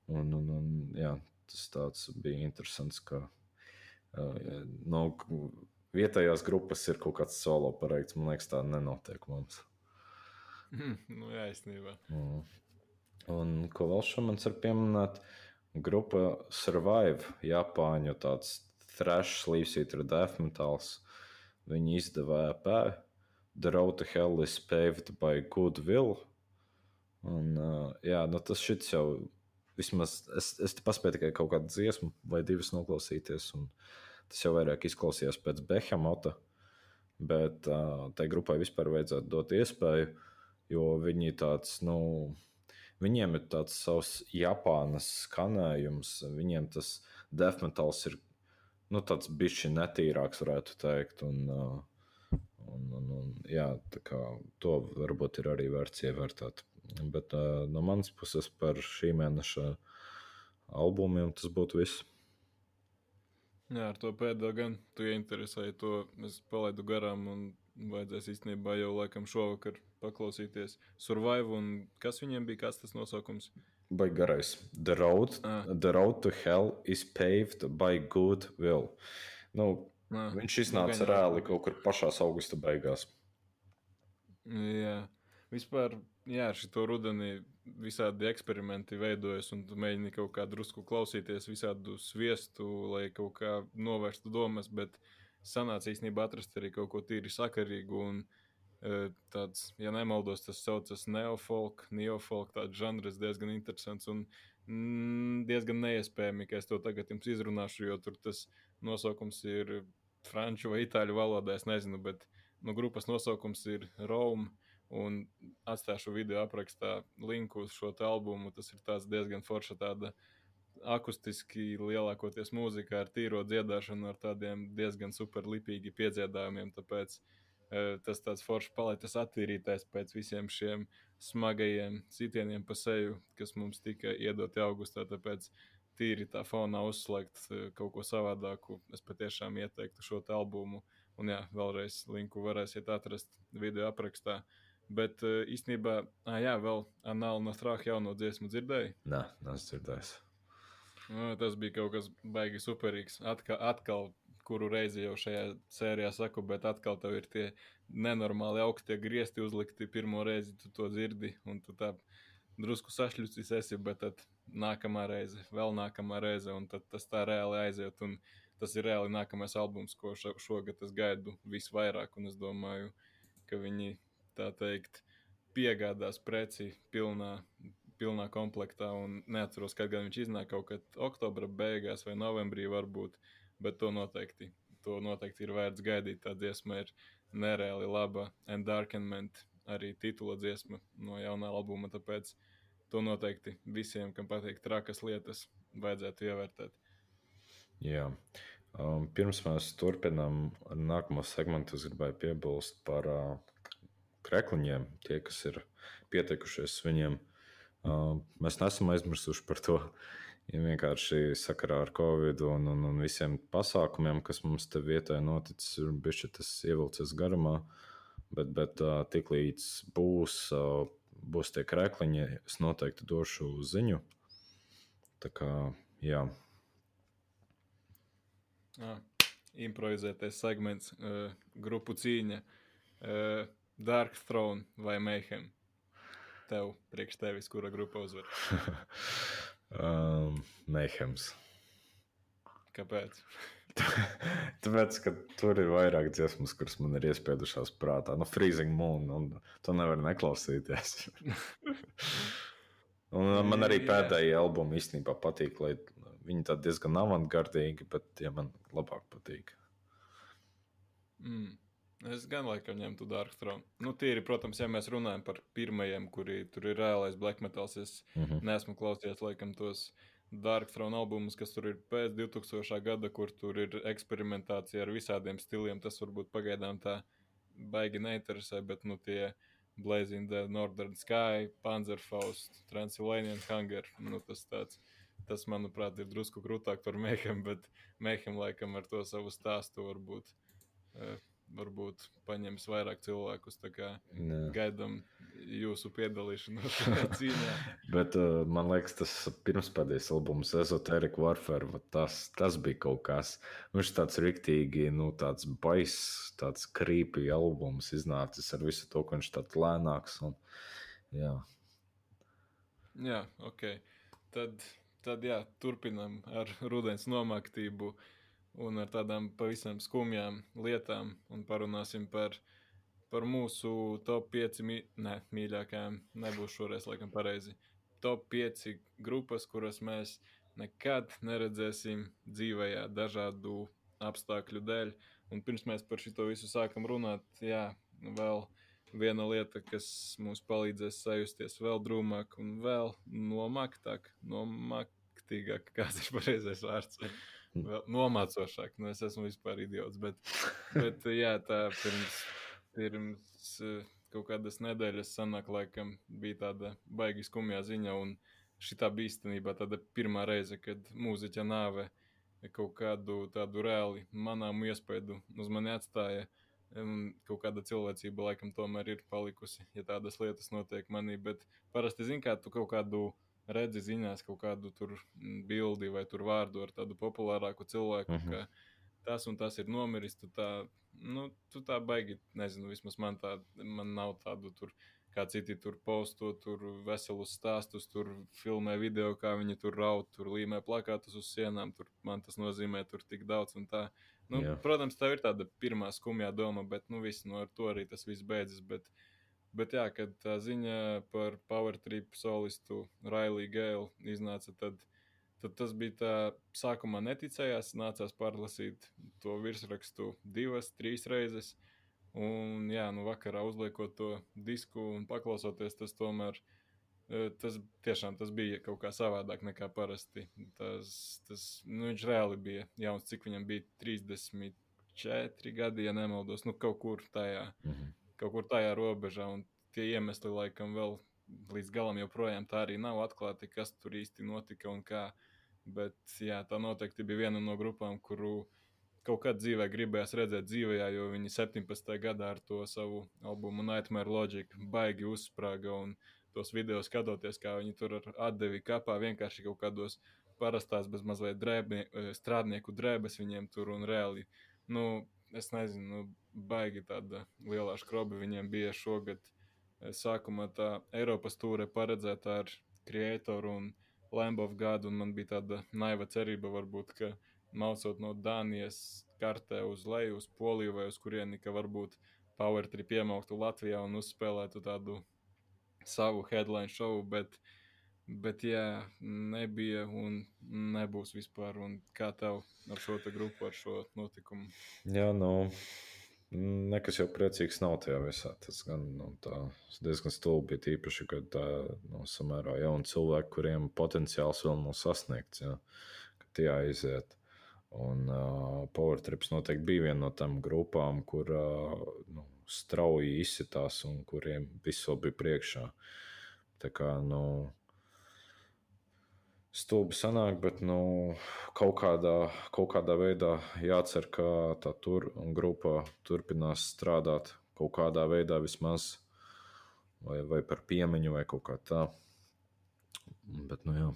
Un, un, un, jā, tas bija interesants, ka uh, no vietējās grupas ir kaut kāds solo pareikts. Man liekas, tā nenotiek mums. Mm, nu, jā, īstenībā. Mm. Un ko vēl šodien var pieminēt? Grupa Survive, Japāņu tāds thrash, slīpsītra death metals. Viņi izdeva EP The Road to Hell is Paved by Goodwill. Un, uh, jā, nu tas šits jau vismaz es, es te paspēju tikai kaut kādu dziesmu vai divas noklausīties. Tas jau vairāk izklausījās pēc Behamota, bet uh, tai grupai vispār vajadzētu dot iespēju, jo viņi tāds, nu, viņiem ir tāds savs Japānas skanējums, viņiem tas death metals ir nu, tāds bišķi netīrāks, varētu teikt. Un, uh, un, un, un, jā, kā, to varbūt ir arī vērts ievērtēt. Bet no manas puses par šī mēneša albumiem tas būtu viss. Jā, ar to pēdējo gan tu ieinteresēji to. Es palaidu garām un vajadzēs īstenībā jau laikam šovakar paklausīties Survive un kas viņiem bija, kāds tas nosaukums? Vai garais? The road, ah. the road to hell is paved by good will. Nu, ah. Viņš iznāca nu, reāli kaut kur pašās augusta beigās. Jā, vispār jā, šo rudenī visādi eksperimenti veidojas, un tu mēģini kaut kā drusku klausīties, visādu sviestu, lai kaut kā novērstu domas, bet sanāca īstenībā atrast arī kaut ko tīri sakarīgu. Un, e, tāds, ja nemaldos, tas saucas neofolk, neofolk, tāds žanrs diezgan interesants un mm, diezgan neiespējami, ka es to tagad jums izrunāšu, jo tur tas nosaukums ir franču vai itāļu valodā, es nezinu, bet nu, grupas nosaukums ir Rome. Un atstāšu video aprakstā linku uz šo albumu. Tas ir diezgan forša tāda akustiski lielākoties mūzika ar tīro dziedāšanu, ar tādiem diezgan superlipīgi piedziedājumiem. Tāpēc e, tas tāds foršs palaitas attīrītais pēc visiem šiem smagajiem sitieniem pa seju, kas mums tika iedoti augustā. Tāpēc tīri tā fonā uzslēgt e, kaut ko savādāku. Es patiešām ieteiktu šo albumu. Un jā, vēlreiz linku varēsiet atrast video aprakstā. Uh, Bet uh, īstenībā, ah, jā, vēl Anāla no Strāha jauno dziesmu dzirdēju. Nē, neesmu dzirdējis. Nu, tas bija kaut kas baigi superīgs. Atkal, atkal, kuru reizi jau šajā sērijā saku, bet atkal tev ir tie nenormāli augstie griezti uzlikti. Pirmo reizi tu to dzirdi, un tu tā drusku sašļucis esi, bet tad nākamā reize, vēl nākamā reize, un tad tas tā reāli aiziet. Un tas ir reāli nākamais albums, ko šogad es gaidu visvairāk, un es domāju, ka viņi tā teikt, piegādās preci pilnā, pilnā komplektā. Neatceros, kad viņš iznāk kaut kad oktobra beigās vai novembrī varbūt, bet to noteikti, to noteikti ir vērts gaidīt. Tā dziesma ir nereāli laba. And Darkenment arī titula dziesma no jaunā albuma, tāpēc to noteikti visiem, kam patīk trakas lietas, vajadzētu ievērtēt. Jā. Um, pirms mēs turpinām ar nākamo segmentu, es gribēju piebilst par uh, krekliņiem, tie, kas ir pieteikušies viņiem. Mēs neesam aizmirsuši par to. Ja vienkārši sakarā ar Covid un, un, un visiem pasākumiem, kas mums te vietā noticis, ir bijis tas ievilcies garumā. Bet, bet tiklīdz būs, būs tie krēkliņi, es noteikti došu ziņu. Tā kā, jā. Ah, improvizētais segments, grupu cīņa. Dark Throne vai Mayhem? Tev, priekš tevis, kura grupa uzvar? um, Mayhems. Kāpēc? Tāpēc, ka tur ir vairāk dziesmas, kuras man ir iespiedušās prātā. Nu, Freezing Moon, un to nevar neklausīties. un man arī pēdējie albumi īstenībā patīk, lai viņi tādi diezgan avantgardīgi, bet tie man labāk patīk. Mm. Es gan laikam ņemtu Dark Throne. Nu, tīri, protams, ja mēs runājam par pirmajiem, kuri tur ir reālais black metals, es mm -hmm. neesmu klausījies laikam tos Dark Throne albumus, kas tur ir pēc 2000. gada, kur tur ir eksperimentācija ar visādiem stiliem. Tas varbūt pagaidām tā baigi neinteresē, bet nu tie Blazing the Northern Sky, Panzerfaust, Transylvanian Hunger, nu tas tāds. Tas, manuprāt, ir drusku grūtāk par Mehem, bet Mehem laikam ar to savu stāstu varbūt. Uh, varbūt paņems vairāk cilvēkus. Gaidām jūsu piedalīšanos šajā cīņā. Bet uh, man liekas, tas pirmspēdējais albums, Esoteric Warfare, tas, tas bija kaut kas. Viņš tāds riktīgi, nu, tāds baiss, tāds creepy albums iznācis ar visu to, ka viņš tāds lēnāks. Un, jā. jā, ok. Tad, tad jā, turpinam ar rudens nomaktību. Uh, un ar tādām pavisam skumjām lietām, un parunāsim par par mūsu top 5 mī... ne, mīļākajām, nebūs šoreiz laikam pareizi. Top 5 grupas, kuras mēs nekad neredzēsim dzīvē, dažādu apstākļu dēļ. Un pirms mēs par šo visu sākam runāt, jā, vēl viena lieta, kas mums palīdzēs sajusties vēl drūmāk un vēl nomaktāk, nomaktīgāk, kāds ir pareizais vārds. Vēl nomācošāk, nu es esmu vispār idiots. Bet, bet jā, tā pirms, pirms eh, kaut kādas nedēļas sanāk, laikam, bija tāda baigi skumjā ziņa. Un šī bija īstenībā tāda pirmā reize, kad mūziķa nāve kaut kādu tādu reāli manāmu iespēju uz mani atstāja. Un kaut kāda cilvēcība laikam tomēr ir palikusi, ja tādas lietas notiek manī. Bet parasti, zin, kā tu kaut kādu redzi ziņās kaut kādu tur bildi vai tur vārdu ar tādu populārāku cilvēku, uh -huh. ka tas un tas ir nomiris. Tu tā, nu, tu tā baigi, nezinu, vismaz man, tā, man nav tādu tur. Kā citi tur posto, tur veselus stāstus, tur filmē video, kā viņi tur raud, tur līmē plakātus uz sienām. Tur man tas nozīmē, tur tik daudz un tā. Nu, Jā. protams, tā ir tāda pirmā skumjā doma, bet nu, viss, nu, ar to arī tas viss beidzas. Bet, uh, Bet jā, kad tā ziņa par Power Trip solistu Railiju Gēlu iznāca, tad, tad tas bija tā, sākumā neticējās, nācās pārlasīt to virsrakstu divas, trīs reizes. Un jā, nu vakarā uzliekot to disku un paklausoties, tas tomēr, e, tas tiešām tas bija kaut kā savādāk nekā parasti. Tas, tas, nu viņš reāli bija jauns, cik viņam bija 34 gadi, ja nemaldos, nu kaut kur tajā. -hmm kaut kur tajā robežā. Tie iemesli, laikam, vēl līdz galam joprojām tā arī nav atklāti, kas tur īsti notika un kā. Bet jā, tā noteikti bija viena no grupām, kuru kaut kad dzīvē gribējās redzēt dzīvē, jo viņi 17. gadā ar to savu albumu Nightmare Logic baigi uzsprāga. Un tos video skatoties, kā viņi tur atdevi kapā vienkārši kaut kādos parastās, bez mazliet drēbnie, strādnieku drēbes viņiem tur un reāli. Nu, es nezinu, nu, baigi tāda lielā skroba viņiem bija šogad. Sākumā tā Eiropas tūre paredzēta ar Creatoru un Lamb of God, un man bija tāda naiva cerība, varbūt, ka maucot no Dānijas kartē uz leju, uz Poliju vai uz kurieni, ka varbūt Power Trip iemauktu Latvijā un uzspēlētu tādu savu headline show, bet Bet, jā, nebija un nebūs vispār. Un kā tev ar šo grupu, ar šo notikumu? Jā, nu, nekas jau priecīgs nav tajā visā. Tas gan nu, diezgan stulbi, tīpaši, kad tā nu, samērā jauni cilvēki, kuriem potenciāls vēl nav sasniegts, jā, ka tie aiziet. Un uh, Power Trips noteikti bija viena no tām grupām, kur uh, nu, strauji izsitās un kuriem viss vēl bija priekšā. Tā kā, nu, stulbi sanāk, bet nu, kaut, kādā, kaut kādā veidā jācer, ka tā tur, grupa turpinās strādāt kaut kādā veidā vismaz, vai, vai par piemiņu, vai kaut kā tā. Bet, nu, jā.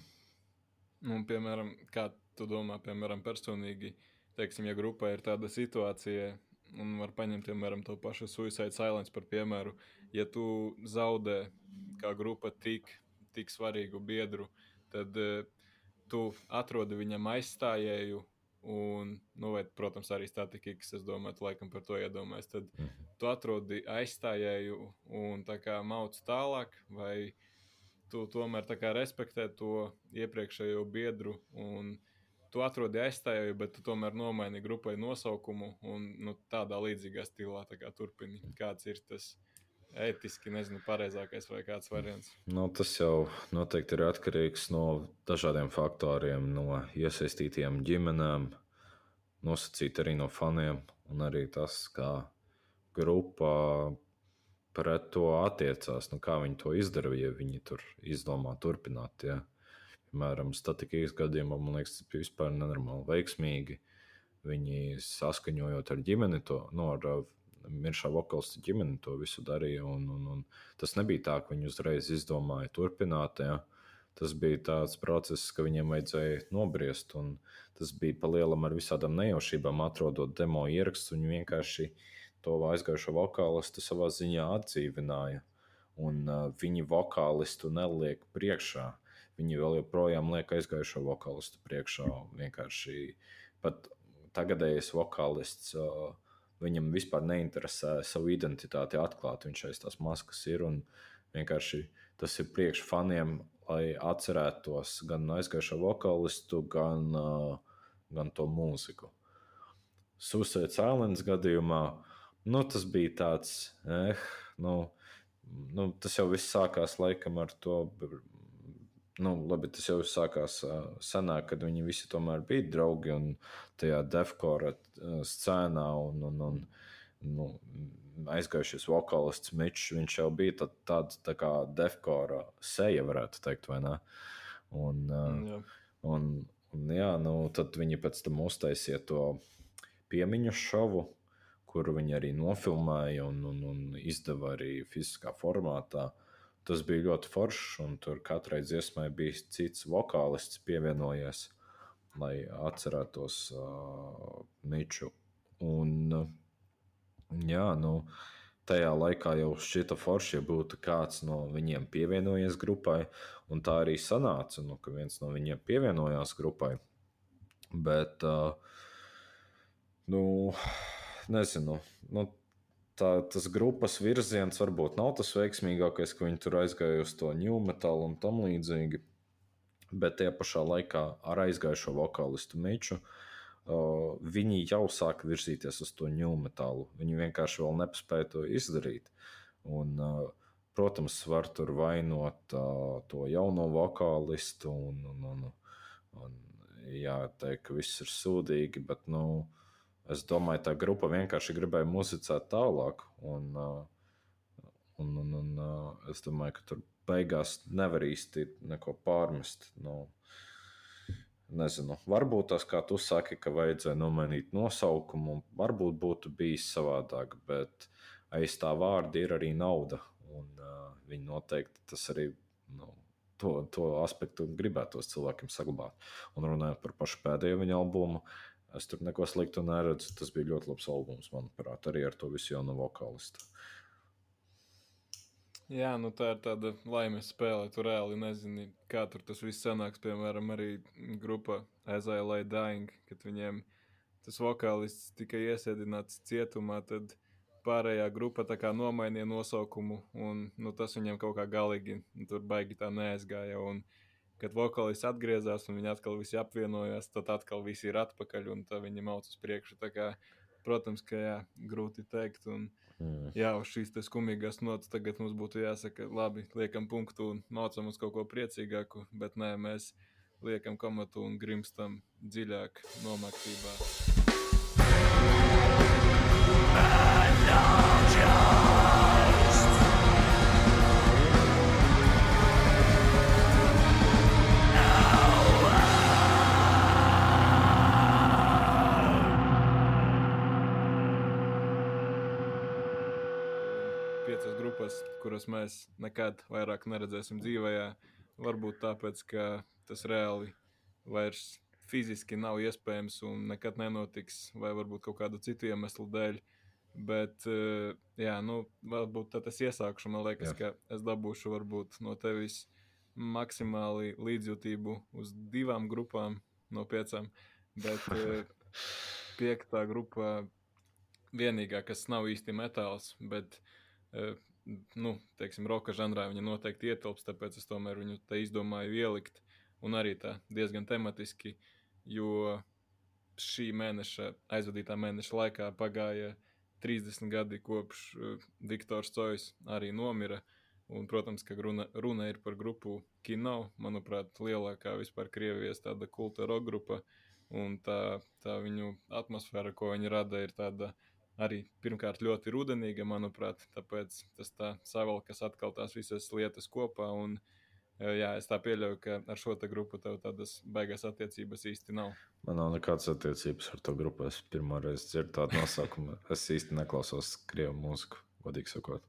Nu, piemēram, kā tu domā, piemēram, personīgi, teiksim, ja grupā ir tāda situācija, un var paņemt, piemēram, to pašu Suicide Silence par piemēru, ja tu zaudē kā grupa tik, tik svarīgu biedru, uh, tad uh, tu atrodi viņam aizstājēju. Un, nu, vai, protams, arī statistikas, es domāju, laikam par to iedomājies. Tad -hmm. tu atrodi aizstājēju un tā kā mauc tālāk, vai tu tomēr kā respektē to iepriekšējo biedru un tu atrodi aizstājēju, bet tu tomēr nomaini grupai nosaukumu un nu, tādā līdzīgā stilā tā turpini. Kāds ir tas? Ētiski, nezinu, pareizākais vai kāds variants. Nu, tas jau noteikti ir atkarīgs no dažādiem faktoriem, no iesaistītiem ģimenēm, nosacīt arī no faniem, un arī tas, kā grupa pret to attiecās, nu, kā viņi to izdara, ja viņi tur izdomā turpināt. Ja. Piemēram, statistikas gadījumā man liekas, tas bija vispār nenormāli veiksmīgi. Viņi saskaņojot ar ģimeni, to nu, ar miršā vokālistu ģimene to visu darīja. Un, un, un tas nebija tā, ka viņi uzreiz izdomāja turpināt. Ja. Tas bija tāds process, ka viņiem vajadzēja nobriest, un tas bija pa lielam ar visādām nejaušībām, atrodot demo ierakstus. Viņi vienkārši to aizgājušo vokālistu savā ziņā atdzīvināja. Un uh, viņi vokālistu neliek priekšā. Viņi vēl joprojām liek aizgājušo vokālistu priekšā. Vienkārši pat tagadējais vokālists uh, viņam vispār neinteresē savu identitāti atklāt. Viņš aiz tās maskas ir un vienkārši tas ir priekš faniem, lai atcerētos gan aizgājušo vokālistu, gan, gan to mūziku. Suicide Silence gadījumā nu, tas bija tāds, eh, nu, nu, tas jau viss sākās laikam ar to nu, labi, tas jau sākās senāk, kad viņi visi tomēr bija draugi un tajā defkora uh, scēnā. Un, un, un, nu, aizgājušies vokālists Mičs, viņš jau bija tā, tāds tā kā defkora seja, varētu teikt, vai ne? Un, uh, jā. un, un jā, nu, tad viņi pēc tam uztaisīja to piemiņu šovu, kuru viņi arī nofilmēja un, un, un izdeva arī fiziskā formātā. Tas bija ļoti foršs, un tur katrai dziesmai bija cits vokālists pievienojies, lai atcerētos uh, Miču. Un, uh, jā, nu, tajā laikā jau šķita forši, ja būtu kāds no viņiem pievienojies grupai, un tā arī sanāca, nu, ka viens no viņiem pievienojās grupai. Bet, uh, nu, nezinu, nu, tā, tas grupas virziens varbūt nav tas veiksmīgākais, ka viņi tur aizgāja uz to new metālu un tam līdzīgi. Bet tajā pašā laikā ar aizgājušo vokālistu Meču uh, viņi jau sāk virzīties uz to new metālu. Viņi vienkārši vēl nepaspēja to izdarīt. Un, uh, protams, var tur vainot uh, to jauno vokālistu un, un, un, un jāteikt, ka viss ir sūdīgi, bet nu, uh, Es domāju, tā grupa vienkārši gribēja muzicēt tālāk. Un, un, un, un es domāju, ka tur beigās nevar īsti neko pārmest. Nu, nezinu, varbūt tas, kā tu saki, ka vajadzēja nomainīt nosaukumu, varbūt būtu bijis savādāk, bet aiz tā vārda ir arī nauda. Un, uh, viņi noteikti tas arī nu, to, to aspektu gribētos cilvēkiem saglabāt. Un runājot par pašu pēdējo viņa albumu, Es tur neko sliktu neredzu. Tas bija ļoti labs albums, manuprāt, arī ar to visu jaunu vokālistu. Jā, nu tā ir tāda laimes spēle. Tu reāli nezini, kā tur tas viss sanāks. Piemēram, arī grupa Ezēlai Dying, kad viņiem tas vokālists tika iesēdināts cietumā, tad pārējā grupa tā kā nomainīja nosaukumu, un nu, tas viņiem kaut kā galīgi tur baigi tā neaizgāja. Un, uh, kad vokālists atgriezās un viņi atkal visi apvienojās, tad atkal visi ir atpakaļ un viņi mauc uz priekšu. Kā, protams, ka jā, grūti pateikt. Un, mm. Jā, uz šīs skumīgās nots tagad mums būtu jāsaka, labi, liekam punktu un mācām uz kaut ko priecīgāku, bet nē, mēs liekam komatu un grimstam dziļāk nomaktībā. Grupas, kuras mēs nekad vairāk neredzēsim dzīvē. Varbūt tāpēc, ka tas reāli vairs fiziski nav iespējams un nekad nenotiks, vai varbūt kaut kādu citu iemeslu dēļ. Bet, eh, jā, nu, varbūt tas iesākšu. Man liekas, jā. ka es dabūšu varbūt no tevis maksimāli līdzjūtību uz divām grupām no piecām. Bet eh, piektā grupā vienīgā, kas nav īsti metāls, bet nu, teiksim, roka žanrā viņa noteikti ietilps, tāpēc es tomēr viņu te izdomāju ielikt. Un arī tā diezgan tematiski, jo šī mēneša, aizvadītā mēneša laikā pagāja 30 gadi kopš uh, Viktors Cojas arī nomira. Un, protams, ka runa, runa ir par grupu Kino, manuprāt, lielākā vispār Krievijas tāda kulta roka grupa. Un tā, tā viņu atmosfēra, ko viņi rada, ir tāda uh, arī pirmkārt ļoti rudenīga, manuprāt, tāpēc tas tā savalkas atkal tās visas lietas kopā. Un, e, jā, es tā pieļauju, ka ar šo grupu tev tādas beigas attiecības īsti nav. Man nav nekādas attiecības ar to grupu. Es pirmo reizi dzirdu tādu nosaukumu. es īsti neklausos krievu mūziku, godīgi sakot.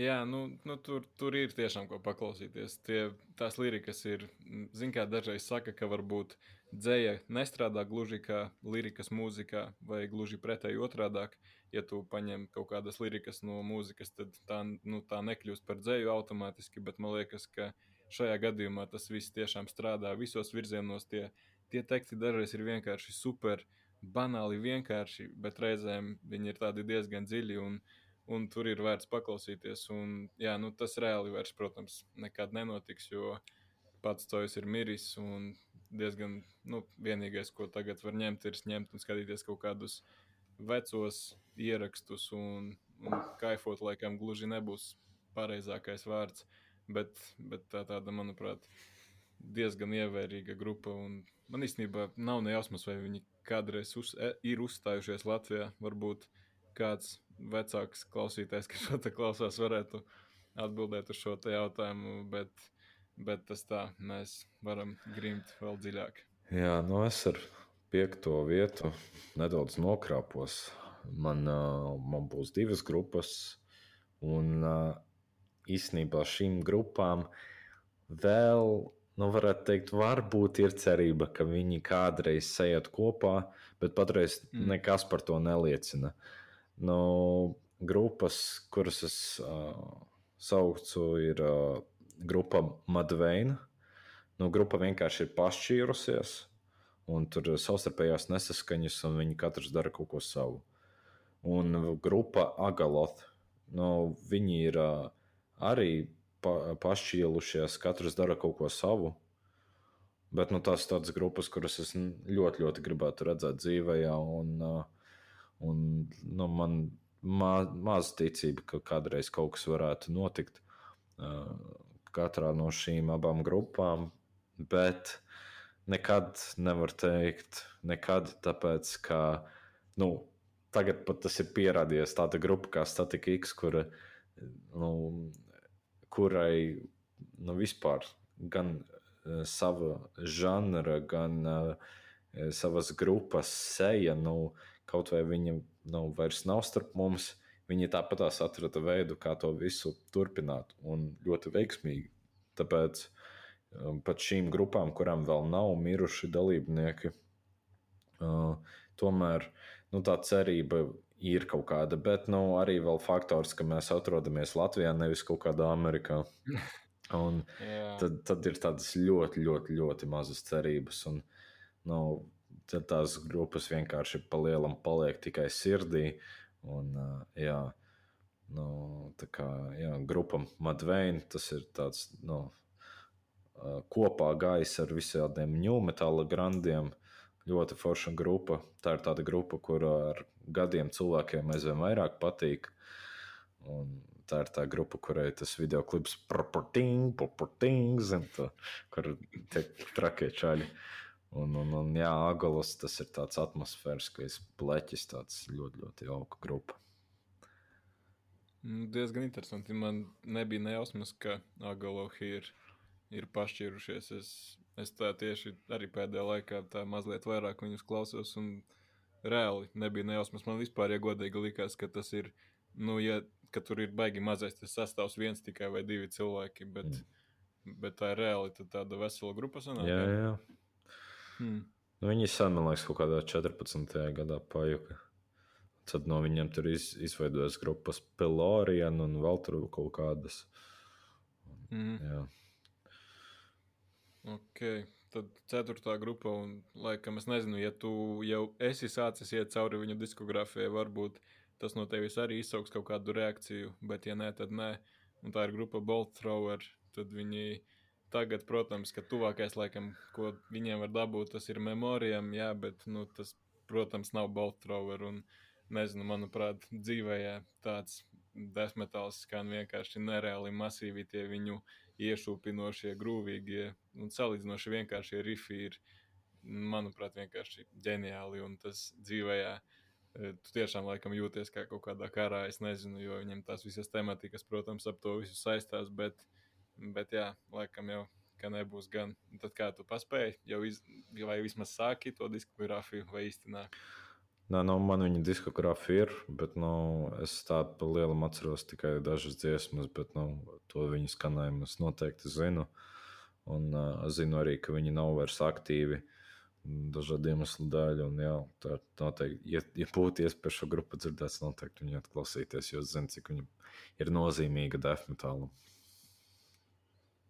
Jā, nu, nu tur, tur ir tiešām ko paklausīties. Tie, tās lirikas ir, zināmā mērā, dažreiz saka, ka varbūt uh, dzēja nestrādā gluži kā lirikas mūzikā, vai gluži pretēji otrādāk. Ja tu paņem kaut kādas lirikas no mūzikas, tad tā, nu, tā nekļūst par dzēju automātiski, bet man liekas, ka šajā gadījumā tas viss tiešām strādā visos virzienos. Tie, tie teksti dažreiz ir vienkārši super, banāli vienkārši, bet reizēm viņi ir tādi diezgan dziļi un, un tur ir vērts paklausīties. Un, jā, nu, tas reāli vairs, protams, nekad nenotiks, jo pats to ir miris un diezgan nu, vienīgais, ko tagad var ņemt, ir ņemt un skatīties kaut kādus vecos ierakstus un, un kaifot, laikam, gluži nebūs pareizākais vārds. Bet, bet tā tāda, manuprāt, diezgan ievērīga grupa. Man īstenībā nav nejausmas, vai viņi kādreiz uz, e, ir uzstājušies Latvijā. Varbūt kāds vecāks klausītājs, kas šo te klausās, varētu atbildēt uz šo jautājumu. Bet, bet tas tā, mēs varam grimt vēl dziļāk. Jā, nu es ar piekto vietu nedaudz nokrāpos. Man, man būs divas grupas, un īstenībā šīm grupām vēl, nu, varētu teikt, varbūt ir cerība, ka viņi kādreiz sajiet kopā, bet patreiz mm. nekas par to neliecina. Nu, grupas, kuras es uh, saucu, ir uh, grupa Madveina. Nu, grupa vienkārši ir pašķīrusies, un tur ir savstarpējās nesaskaņas, un viņi katrs dara kaut ko savu. Un grupa Agaloth, nu, viņi ir uh, arī pa, pašķīlušies, katrs dara kaut ko savu. Bet nu, tās ir tādas grupas, kuras es ļoti, ļoti gribētu redzēt dzīvē, un, un nu, man ma, maz ticība, ka kādreiz kaut kas varētu notikt katrā no šīm abām grupām. Bet nekad nevar teikt, nekad, tāpēc ka nu, tagad pat tas ir pierādījies. Tāda grupa kā Statika X, kur nu, kurai nu, vispār gan uh, sava žanra, gan uh, savas grupas seja, nu, kaut vai viņa nu, vairs nav starp mums, viņi tāpatās atrada veidu, kā to visu turpināt, un ļoti veiksmīgi. Tāpēc um, pat šīm grupām, kurām vēl nav miruši dalībnieki, uh, tomēr nu, tā cerība ir kaut kāda, bet nu, arī vēl faktors, ka mēs atrodamies Latvijā, nevis kaut kādā Amerikā. Un tad, tad ir tādas ļoti, ļoti, ļoti mazas cerības. Un, nu, tad tās grupas vienkārši pa lielam paliek tikai sirdī. Un, jā, nu, tā kā jā, grupa Madveina, tas ir tāds nu, kopā gājis ar visādiem ņūmetāla grandiem. Ļoti forša grupa. Tā ir tāda grupa, kur ar gadiem cilvēkiem aizvien vairāk patīk. Un tā ir tā grupa, kurai tas video klips kur tiek trakie čaļi. Un, un, un jā, Agalos tas ir tāds atmosfēriskais pleķis, tāds ļoti, ļoti jauka grupa. Nu, diezgan interesanti. Man nebija nejausmas, ka Agalohi ir, ir pašķīrušies. Es, es tā tieši arī pēdējā laikā tā mazliet vairāk viņus klausos. Un, reāli nebija nejausmas. Man vispār, ja godīgi likās, ka tas ir, nu, ja, ka tur ir baigi mazais tas sastāvs viens tikai vai divi cilvēki, bet, mm. bet tā ir reāli tāda vesela grupa sanāk. Jā, jā. jā. Hmm. Nu, viņi sen, man liekas, kaut kādā 14. gadā pajuka. Tad no viņiem tur iz, izveidojas grupas Pelorian un vēl tur kaut kādas. Mm. Jā. Ok tad ceturtā grupa, un, laikam, es nezinu, ja tu jau esi sācis iet cauri viņu diskogrāfijai, varbūt tas no tevis arī izsauks kaut kādu reakciju, bet, ja nē, tad nē. Un tā ir grupa Bolt Thrower. Tad viņi tagad, protams, ka tuvākais, laikam, ko viņiem var dabūt, tas ir memorijam, jā, bet, nu, tas, protams, nav Bolt Thrower. Un, nezinu, manuprāt, dzīvē tāds desmetāls skan vienkārši nereāli masīvi tie viņu iešūpinošie, grūvīgie un salīdzinoši vienkāršie rifi ir, manuprāt, vienkārši ģeniāli. Un tas dzīvē, e, tu tiešām laikam jūties kā kaut kādā karā. Es nezinu, jo viņam tās visas tematikas, protams, ap to visu saistās, bet, bet jā, laikam jau. Ka nebūs gan. Tad kā tu paspēji, jau iz, vai vismaz sāki to diskogrāfiju, vai īstenībā? Nē, nu, man viņa diskogrāfija ir, bet nu, es tādu pa lielam atceros tikai dažas dziesmas, bet nu, to viņu skanējumu es noteikti zinu. Un uh, zinu arī, ka viņi nav vairs aktīvi dažādu iemeslu dēļ. Un, jā, tā noteikti, ja, ja būtu iespēja šo grupu dzirdēt, noteikti viņu atklausīties, jo zinu, cik viņa ir nozīmīga defmetālam.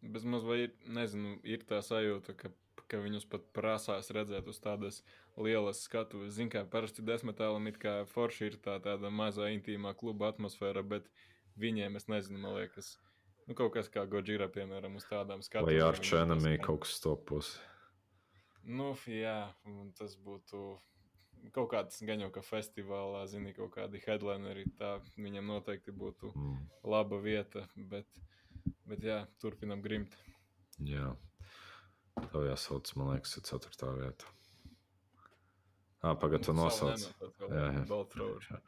Bezmaz vai ir, nezinu, ir tā sajūta, ka ka viņus pat prasās redzēt uz tādas lielas skatuves. Ziniet, kā parasti desmitālam it kā forši ir tā tāda mazā intīmā kluba atmosfēra, bet viņiem es nezinu, man liekas, nu, kaut kas kā Godzilla, piemēram, uz tādām skatuvēm. Vai ar Čenamī kaut kas stopus? Nu, jā, tas būtu kaut kāds gan jau kā festivālā, zini, kaut kādi headlineri. Tā viņam noteikti būtu mm. laba vieta, bet, bet jā, turpinam grimt. Jā, tev jāsauc, man liekas, ir ceturtā vieta. Ah, Pagaidā, tu nosauc. Jā, jā.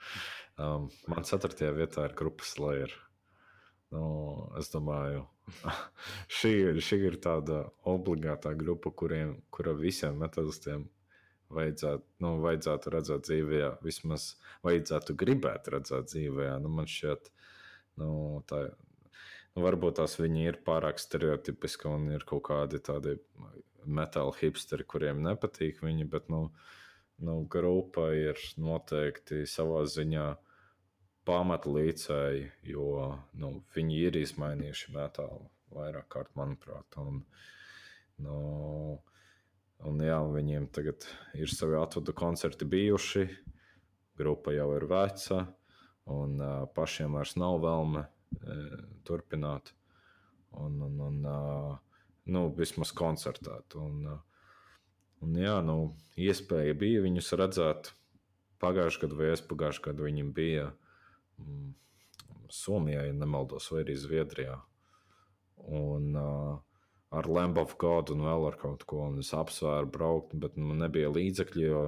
Um, man ceturtajā vietā ir grupas Slayer. Nu, es domāju, šī, šī ir tāda obligātā grupa, kuriem, kura visiem metodistiem vajadzētu, nu, vajadzētu redzēt dzīvē, vismaz vajadzētu gribēt redzēt dzīvē. Nu, man šķiet, nu, tā, nu, varbūt tās viņi ir pārāk stereotipiski un ir kaut kādi tādi metāla hipsteri, kuriem nepatīk viņi, bet nu, nu, grupa ir noteikti savā ziņā pamatlīdzēji, jo nu, viņi ir izmainījuši metālu vairāk kārt, manuprāt. Un, nu, Un, jā, viņiem tagad ir savi atvadu koncerti bijuši, grupa jau ir veca, un uh, pašiem vairs nav vēlme turpināt. Un, un, un uh, nu, vismaz koncertēt. Un, uh, un, jā, nu, iespēja bija viņus redzēt. Pagājušajā gadā vai aizpagājušajā gadā viņiem bija mm, Somijā, ja nemaldos, vai arī Zviedrijā. Un, uh, ar Lamb of God un vēl ar kaut ko. Es apsvēru braukt, bet man nu, nebija līdzekļi, jo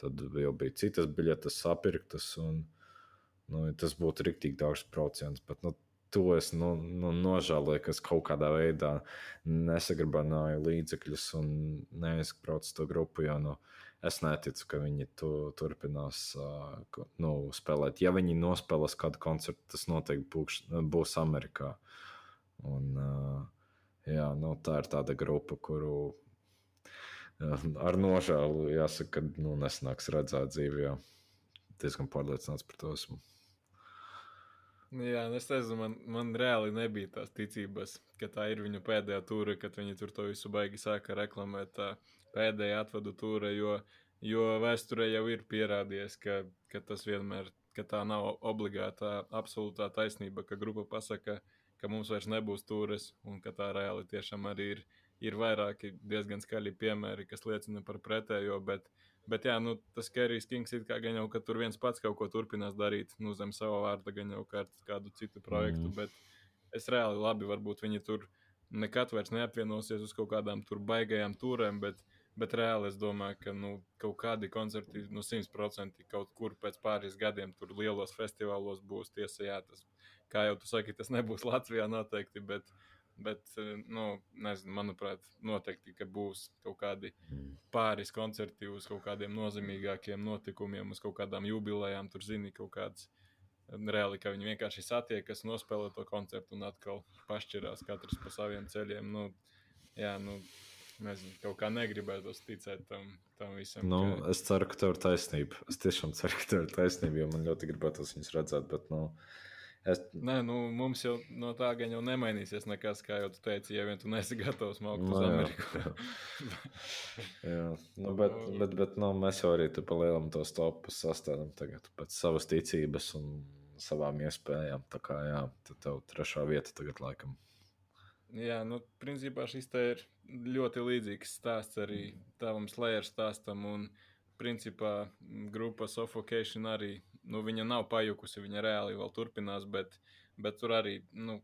tad jau bija citas biļetes sapirktas. Un, nu, tas būtu rīktīgi dārgs brauciens. Bet, nu, to es nu, nu, nožēloju, ka es kaut kādā veidā nesagribināju līdzekļus un neizbraucu to grupu. Jo, nu, es neticu, ka viņi to turpinās uh, nu, spēlēt. Ja viņi nospēlēs kādu koncertu, tas noteikti būs, būs Amerikā. Un, uh, Jā, nu, tā ir tāda grupa, kuru jā, ar nožēlu jāsaka, ka nu, nesanāks redzēt dzīvē. Diezgan pārliecināts par to esmu. Jā, es nezinu, man, man reāli nebija tās ticības, ka tā ir viņa pēdējā tūre, kad viņi tur to visu baigi sāka reklamēt. Pēdējā atvadu tūre, jo, jo vēsturē jau ir pierādījies, ka, ka tas vienmēr, ka tā nav obligātā, absolūtā taisnība, ka grupa pasaka, ka mums vairs nebūs tūres, un ka tā reāli tiešām arī ir, ir vairāki diezgan skaļi piemēri, kas liecina par pretējo. Bet, bet jā, nu, tas Kerijs Kings ir kā gan jau, ka tur viens pats kaut ko turpinās darīt, nu, zem sava vārda, gan jau kādu citu projektu. Mm. Bet es reāli labi, varbūt viņi tur nekad vairs neapvienosies uz kaut kādām tur baigajām turēm, bet, bet reāli es domāju, ka nu, kaut kādi koncerti nu, simtprocentīgi kaut kur pēc pāris gadiem tur lielos festivālos būs tiesa, jā, tas kā jau tu saki, tas nebūs Latvijā noteikti, bet, bet eh, nu, nezinu, manuprāt, noteikti, ka būs kaut kādi mm. pāris koncerti uz kaut kādiem nozīmīgākiem notikumiem, uz kaut kādām jubilejām, tur zini kaut kāds. Reāli, ka viņi vienkārši satiekas, nospēlē to koncertu un atkal pašķirās katrs pa saviem ceļiem. Nu, jā, nu, nezinu, kaut kā negribētu ticēt tam, tam visam. Nu, ka... Es ceru, ka tev ir taisnība. Es tiešām ceru, ka tev ir taisnība, jo man ļoti gribētu viņus redzēt. Bet, nu, Es... Nē, nu, mums jau no tā gan jau nemainīsies nekas, kā jau tu teici, ja vien tu nesi gatavs maukt uz nu, Ameriku. jā, jā. Nu, bet, bet, bet nu, mēs jau arī tur palielam tos topus sastādām tagad pēc savas ticības un savām iespējām. Tā kā jā, tad tev trešā vieta tagad laikam. Jā, nu, principā šis te ir ļoti līdzīgs stāsts arī tavam Slayer stāstam un principā grupa Suffocation arī nu, viņa nav pajukusi, viņa reāli vēl turpinās, bet, bet tur arī, nu,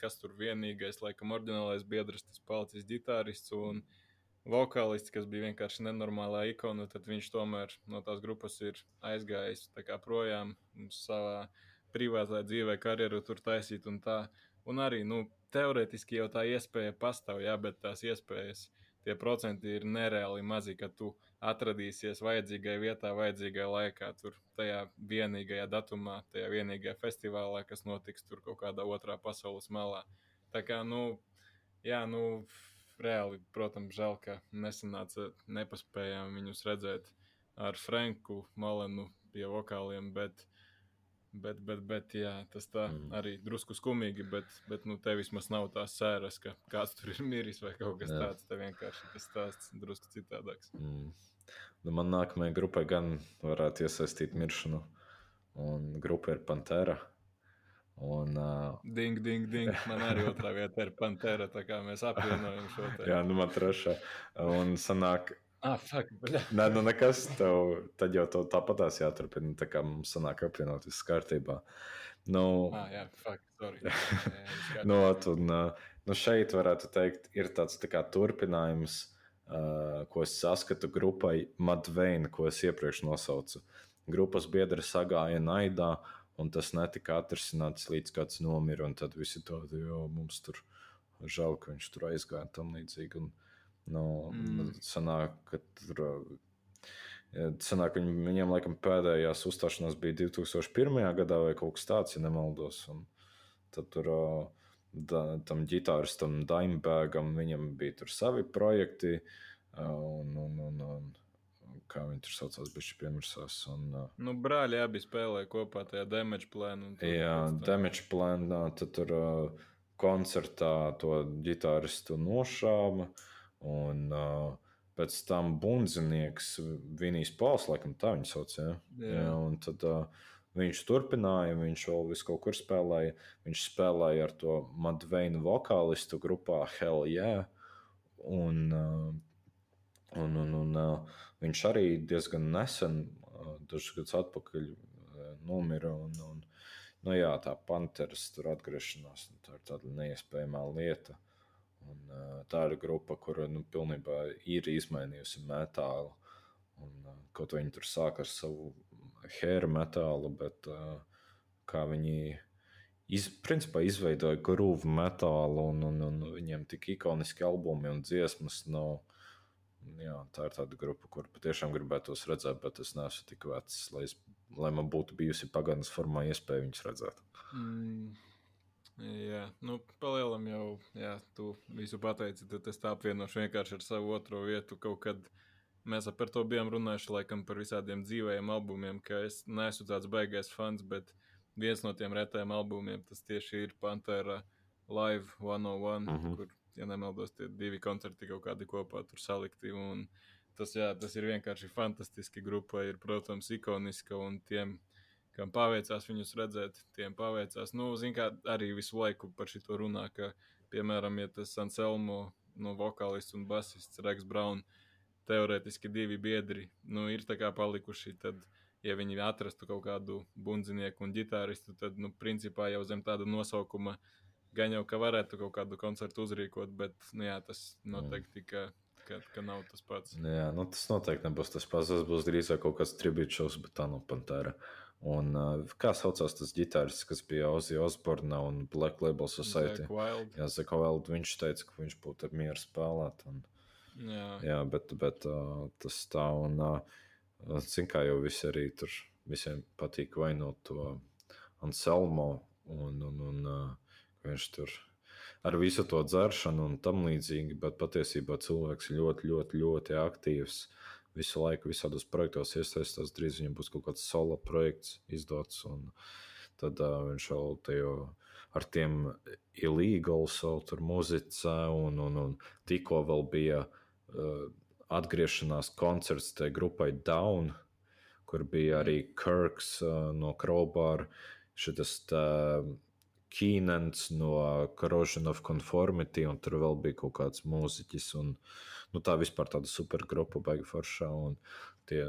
kas tur vienīgais, laikam, oriģinālais biedrs, tas palicis ģitārists un vokālists, kas bija vienkārši nenormālā ikona, tad viņš tomēr no tās grupas ir aizgājis projām savā privātā dzīvē, karjeru tur taisīt un tā. Un arī, nu, teorētiski jau tā iespēja pastāv, jā, bet tās iespējas, tie procenti ir nereāli mazi, ka tu atradīsies vajadzīgai vietā, vajadzīgai laikā, tur tajā vienīgajā datumā, tajā vienīgajā festivālā, kas notiks tur kaut kādā otrā pasaules malā. Tā kā, nu, jā, nu, reāli, protams, žēl, ka nesanāca, nepaspējām viņus redzēt ar Franku Malenu pie vokāliem, bet, Bet, bet, bet jā, tas tā Mm. arī drusku skumīgi, bet, bet nu, tev vismaz nav tās sēras, ka kāds tur ir miris vai kaut kas Jā. tāds. Tev vienkārši tas stāsts drusku citādāks. Mm. Nu, man nākamajai grupai gan varētu iesaistīt miršanu. Un grupa ir Pantera. Un, uh, Ding, ding, ding. Man arī otrā vietā ir pantera, tā kā mēs apvienojam šo te. jā, nu man trešā. Un sanāk, ah, nē, nu nekas, tev, tad jau to tāpatās jāturpina. Tā kā mums sanāk apvienot viss kārtībā. Nu, Ah, jā, fuck, sorry. Nu, un, uh, nu šeit varētu teikt, ir tāds tā kā turpinājums, uh, ko es saskatu grupai Madveina, ko es iepriekš nosaucu. Grupas biedri sagāja naidā, un tas netika atrisināts līdz kāds nomira, un tad visi tādi, jo mums tur žēl, ka viņš tur aizgāja tam līdzīgi. Un, nu, Mm. sanāk, ka tur. uh, Sanāk, viņ, viņiem laikam pēdējās uzstāšanās bija 2001. gadā vai kaut kas tāds, ja nemaldos. Un tad tur uh, da, tam ģitāristam Dimebagam viņam bija tur savi projekti. uh, Un, un, un, un, kā viņi tur saucās, bija piemirsās. Un, uh, Nu, brāļi abi spēlēja kopā tajā damage plānā. Jā, Damage plānā, tad tur uh, koncertā to ģitāristu nošāva. Un uh, pēc tam bundzinieks Vinijs Pauls, laikam tā viņa sauc. Ja? Jā. Jā, un tad uh, viņš turpināja, viņš vēl vis kaut kur spēlēja. Viņš spēlēja ar to Madveinu vokālistu grupā Hell Yeah. Un, uh, un, un, un uh, viņš arī diezgan nesen, uh, dažus gadus atpakaļ, uh, nomira. Un, un, nu, jā, tā panteras tur atgriešanās, tā ir tāda neiespējama lieta. Un, uh, tā ir grupa, kura nu, pilnībā ir izmainījusi metālu. Un, uh, kaut viņi tur sāk ar savu hēru metālu, bet uh, kā viņi iz, principā izveidoja grūvu metālu, un, un, un viņiem tik ikoniski albumi un dziesmas. Nu, jā, tā ir tāda grupa, kur patiešām gribētos redzēt, bet es neesmu tik vecs, lai, es, lai man būtu bijusi pagātnes formā iespēja viņus redzēt. Mm, jā, nu, palielam jau, jā, tu visu pateici, tad es tā apvienošu vienkārši ar savu otro vietu. Kaut kad mēs par to bijām runājuši, laikam, par visādiem dzīvajiem albumiem, ka es neesmu tāds baigais fans, bet viens no tiem retajiem albumiem tas tieši ir Pantera Live 101, Mhm. kur, ja nemaldos, tie divi koncerti kaut kādi kopā tur salikti. Un tas, jā, tas ir vienkārši fantastiski. Grupa ir, protams, ikoniska un tiem kam paveicās viņus redzēt, tiem paveicās. Nu, zin, kā arī visu laiku par šo runā, ka, piemēram, ja tas Anselmo, no vokālists un basists Reks Braun, teorētiski divi biedri, nu, ir tā kā palikuši, tad, ja viņi atrastu kaut kādu bundzinieku un ģitāristu, tad, nu, principā jau zem tāda nosaukuma gan jau, ka varētu kaut kādu koncertu uzrīkot, bet, nu, jā, tas noteikti, ka, ka, ka nav tas pats. Jā, nu, tas noteikti nebūs tas pats. Tas būs drīzāk kaut kāds tribīts šovs, bet tā nav Pantera. Un, uh, kā saucās tas ģitārists, kas bija Ozzy Osborne un Black Label Society? Wild. Jā, Zeko Veldu, viņš teica, ka viņš būtu mieru spēlēt. Un, Jā, jā, bet, bet uh, tas tā, un, uh, zin kā jau visi arī tur, visiem patīk vainot to Anselmo, un, un, un uh, viņš tur ar visu to dzeršanu un tam līdzīgi, bet patiesībā cilvēks ir ļoti, ļoti, ļoti aktīvs. Visu laiku visādos projektos iesaistās, drīz viņam būs kaut kāds solo projekts izdots, un tad uh, viņš vēl tajā ar tiem illegāls vēl tur muzicē, un, un, un tikko vēl bija uh, atgriešanās koncerts tajā grupai Down, kur bija arī Kirks uh, no Crowbar, šis Kīnens no Corrosion of Conformity, un tur vēl bija kaut kāds mūziķis. Un, nu, tā vispār tāda supergrupa, baigi foršā. Tie,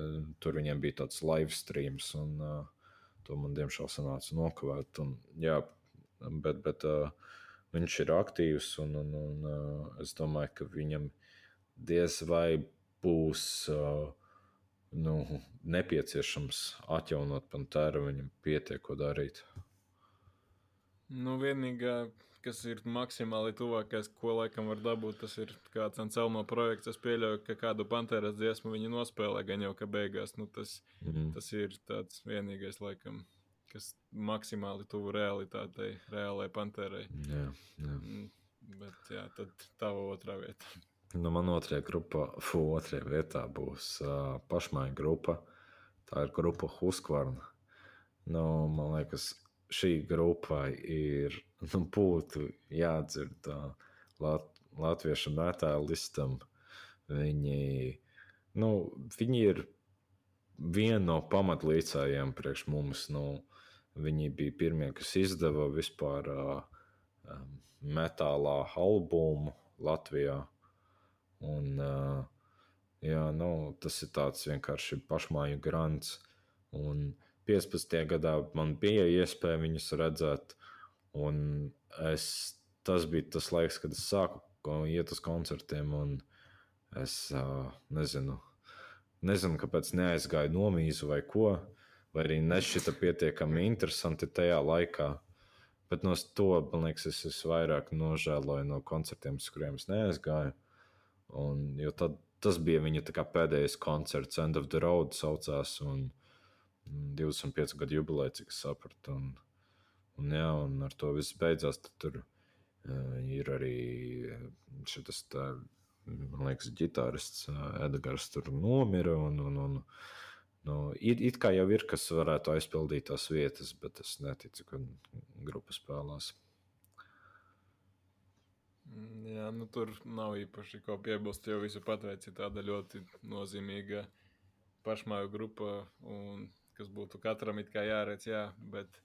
tur viņiem bija tāds live streams, un uh, to man diemžēl sanāca nokavēt. Un, jā, bet, bet uh, viņš ir aktīvs, un, un, un uh, es domāju, ka viņam diez vai būs. Uh, nu, nepieciešams atjaunot Pantēru, viņam pietiek, ko darīt. Nu, vienīgā, kas ir maksimāli tuvākais, ko laikam var dabūt, tas ir kāds Anselmo projekts. Es pieļauju, ka kādu Pantēras dziesmu viņi nospēlē, gan jau ka beigās. Nu, tas, Mhm. tas ir tāds vienīgais, laikam, kas maksimāli tuvu realitātei, reālai Pantērai. Jā, jā. Mm, Bet jā, tad tava otrā vieta. Nu, man otrajā grupā, fu, otrajā vietā būs uh, pašmaiņa grupa. Tā ir grupa Huskvarna. nu, man liekas, šī grupa ir nu, būtu jādzird lat, latviešu metālistam. Viņi, nu, viņi ir viena no pamatlīdzējiem priekš mums. Nu, viņi bija pirmie, kas izdeva vispār uh, metālā albumu Latvijā. Un, uh, jā, nu, tas ir tāds vienkārši pašmāju grants. Un 15. gadā man bija iespēja viņus redzēt, un es, tas bija tas laiks, kad es sāku iet uz koncertiem. Es uh, nezinu, nezinu, kāpēc neaizgāju nomīzu vai ko, vai arī nešķita pietiekami interesanti tajā laikā. Bet no to, man liekas, es, es vairāk nožēloju no koncertiem, uz kuriem es neaizgāju. Un, jo tad, tas bija viņa pēdējais koncerts, End of the Road saucās, un 25 gadu jubileja, cik es sapratu. Un, un, jā, un ar to viss beidzās. Tur uh, ir arī šis, man liekas, ģitārists uh, Edgars tur nomira. Un, un, un, Nu, it, it kā jau ir, kas varētu aizpildīt tās vietas, bet es neticu, ka grupa spēlēs. Mm, jā, nu tur nav īpaši ko piebilst. Jau visu pateici, tāda ļoti nozīmīga pašmāju grupa, un kas būtu katram it kā jāredz, jā, bet,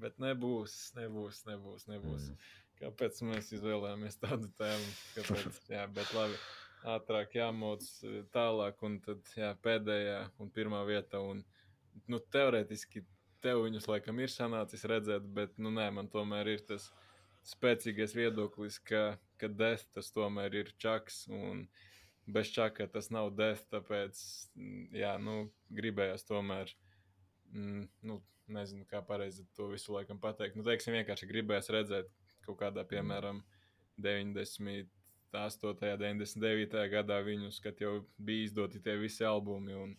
bet nebūs, nebūs, nebūs. nebūs. Mm. Kāpēc mēs izvēlējāmies tādu tēmu? Kāpēc? Jā, bet labi ātrāk jāmoc e, tālāk, un tad jā, pēdējā un pirmā vieta. Un, nu, teorētiski tev viņus laikam ir sanācis redzēt, bet nu, nē, man tomēr ir tas spēcīgais viedoklis, ka, ka Death tas tomēr ir čaks. Un, Bez čaka tas nav death, tāpēc, jā, nu, gribējās tomēr, mm, nu, nezinu, kā pareizi to visu laikam pateikt. Nu, teiksim, vienkārši gribējās redzēt kaut kādā, piemēram, 90 8. un 99. gadā viņus, kad jau bija izdoti tie visi albumi un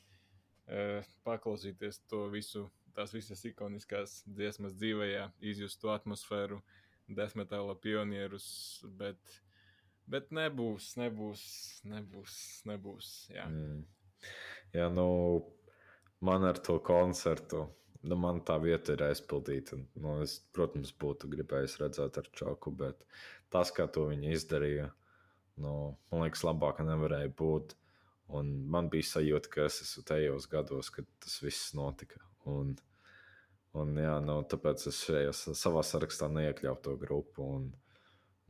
e, paklausīties to visu, tās visas ikoniskās dziesmas dzīvē, izjust to atmosfēru, desmetāla pionierus, bet, bet nebūs, nebūs, nebūs, nebūs. Jā, mm. jā nu, man ar to koncertu. Nu, man tā vieta ir aizpildīta. Nu, es, protams, būtu gribējis redzēt ar čaku, bet tas, kā to viņi izdarīja, uh, Nu, man liekas, labāka nevarēja būt. Un man bija sajūta, ka es esmu tajos gados, kad tas viss notika. Un, un, jā, nu, tāpēc es šajā savā sarakstā neiekļauju to grupu. Un,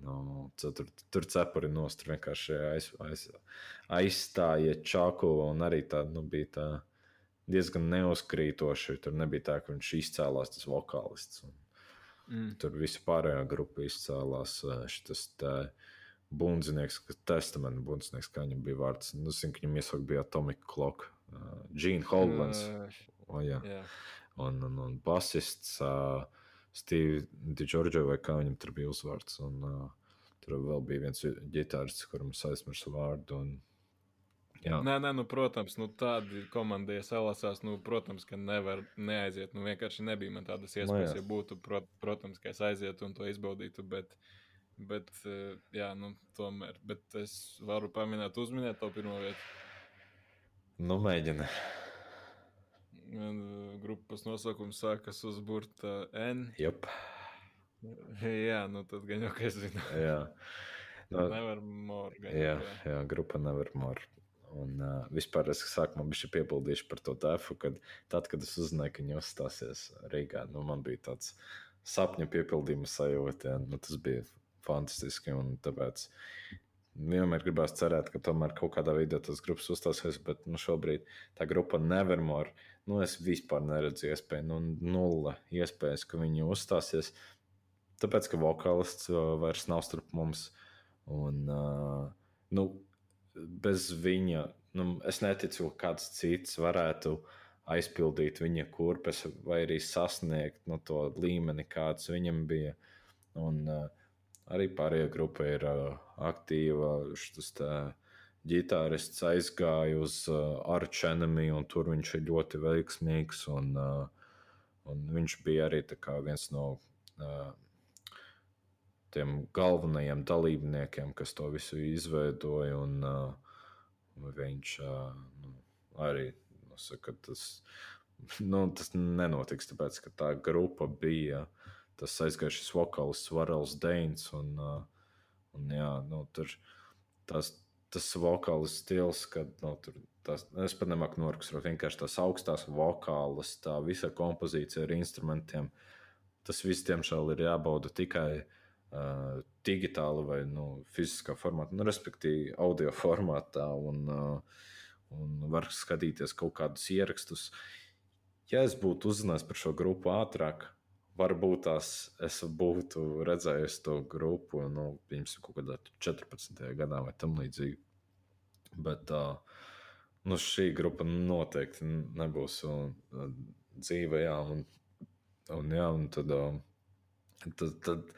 nu, tur, tur cepuri nost, tur vienkārši aiz, aiz, aizstāja čaku. Un arī tā nu, bija tā diezgan neuzkrītoši. Tur nebija tā, ka viņš izcēlās tas vokālists. Mm. Tur visu pārējā grupa izcēlās. Tā, bundzinieks, kas testamenta bundzinieks, kā viņam bija vārds. Nu, zinu, ka viņam iesaukt bija Atomic Clock, uh, Gene Hollands. Uh, oh, jā. Yeah. Un, un, un basists uh, Steve DiGiorgio, vai kā viņam tur bija uzvārds. Un, uh, tur vēl bija viens ģitārists, kuram es aizmirsu vārdu. Un, Jā. Nē, nē, nu, protams, nu, tādi komandai salasās, nu, protams, ka nevar neaiziet. Nu, vienkārši nebija man tādas nu, iespējas, no, jā. ja būtu, prot, protams, ka es aizietu un to izbaudītu, bet Bet, eh, jā, nu, tomēr. Bet es varu pamanīt, uzminēt to pirmo vietu. Nu, mēģini. Eh, grupas nosaukums sākas uz burta N. Jop. Jā, nu tad gan jau ka es zinu. jā. Nu, nevar mor. Jā, jā, grupa nevar mor. Un uh, vispār es sākumā biju piepildījuši par to tēfu, kad tad, kad es uzzināju, ka viņi uzstāsies Rīgā, nu, man bija tāds sapņu piepildījuma sajūta. Ja? Nu, tas bija fantastiski. Tāpēc vienmēr gribās cerēt, ka tomēr kaut kādā veidā tas grupas uzstāsies, bet nu, šobrīd tā grupa Nevermore, nu, es vispār neredzu iespēju, nu, nulle iespējas, ka viņi uzstāsies. Tāpēc, ka vokālists vairs nav starp mums. Un, uh, nu, bez viņa, nu, es neticu, ka kāds cits varētu aizpildīt viņa kurpes vai arī sasniegt nu, to līmeni, kāds viņam bija. Un, uh, Arī pārējā grupa ir uh, aktīva. Šis ģitārists aizgāja uz uh, Arch Enemy, un tur viņš ir ļoti veiksmīgs. Un, un viņš bija arī viens no tiem galvenajiem dalībniekiem, kas to visu izveidoja. Un, uh, viņš uh, nu, arī nu, saka, tas nu, tas nenotiks, tāpēc ka tā grupa bija tas aizgājušais vokālists Varels Deins. Un, uh, un, jā, nu, tur, tas, tas vokālists stils, kad nu, tur, tas, es pat nemāku noraksturot, vienkārši tās augstās vokālas, tā visa kompozīcija ar instrumentiem. Tas viss, diemžēl, ir jābauda tikai digitāli vai nu, fiziskā formātā, nu, respektīvi, audio formātā. Un, un var skatīties kaut kādus ierakstus. Ja es būtu uzzinājis par šo grupu ātrāk, varbūt tās es būtu redzējis to grupu, nu, pirms kaut kādā 14. gadā vai tam līdzīgi. Bet nu, šī grupa noteikti nebūs dzīve, jā, un, un, jā, un tad, tad, tad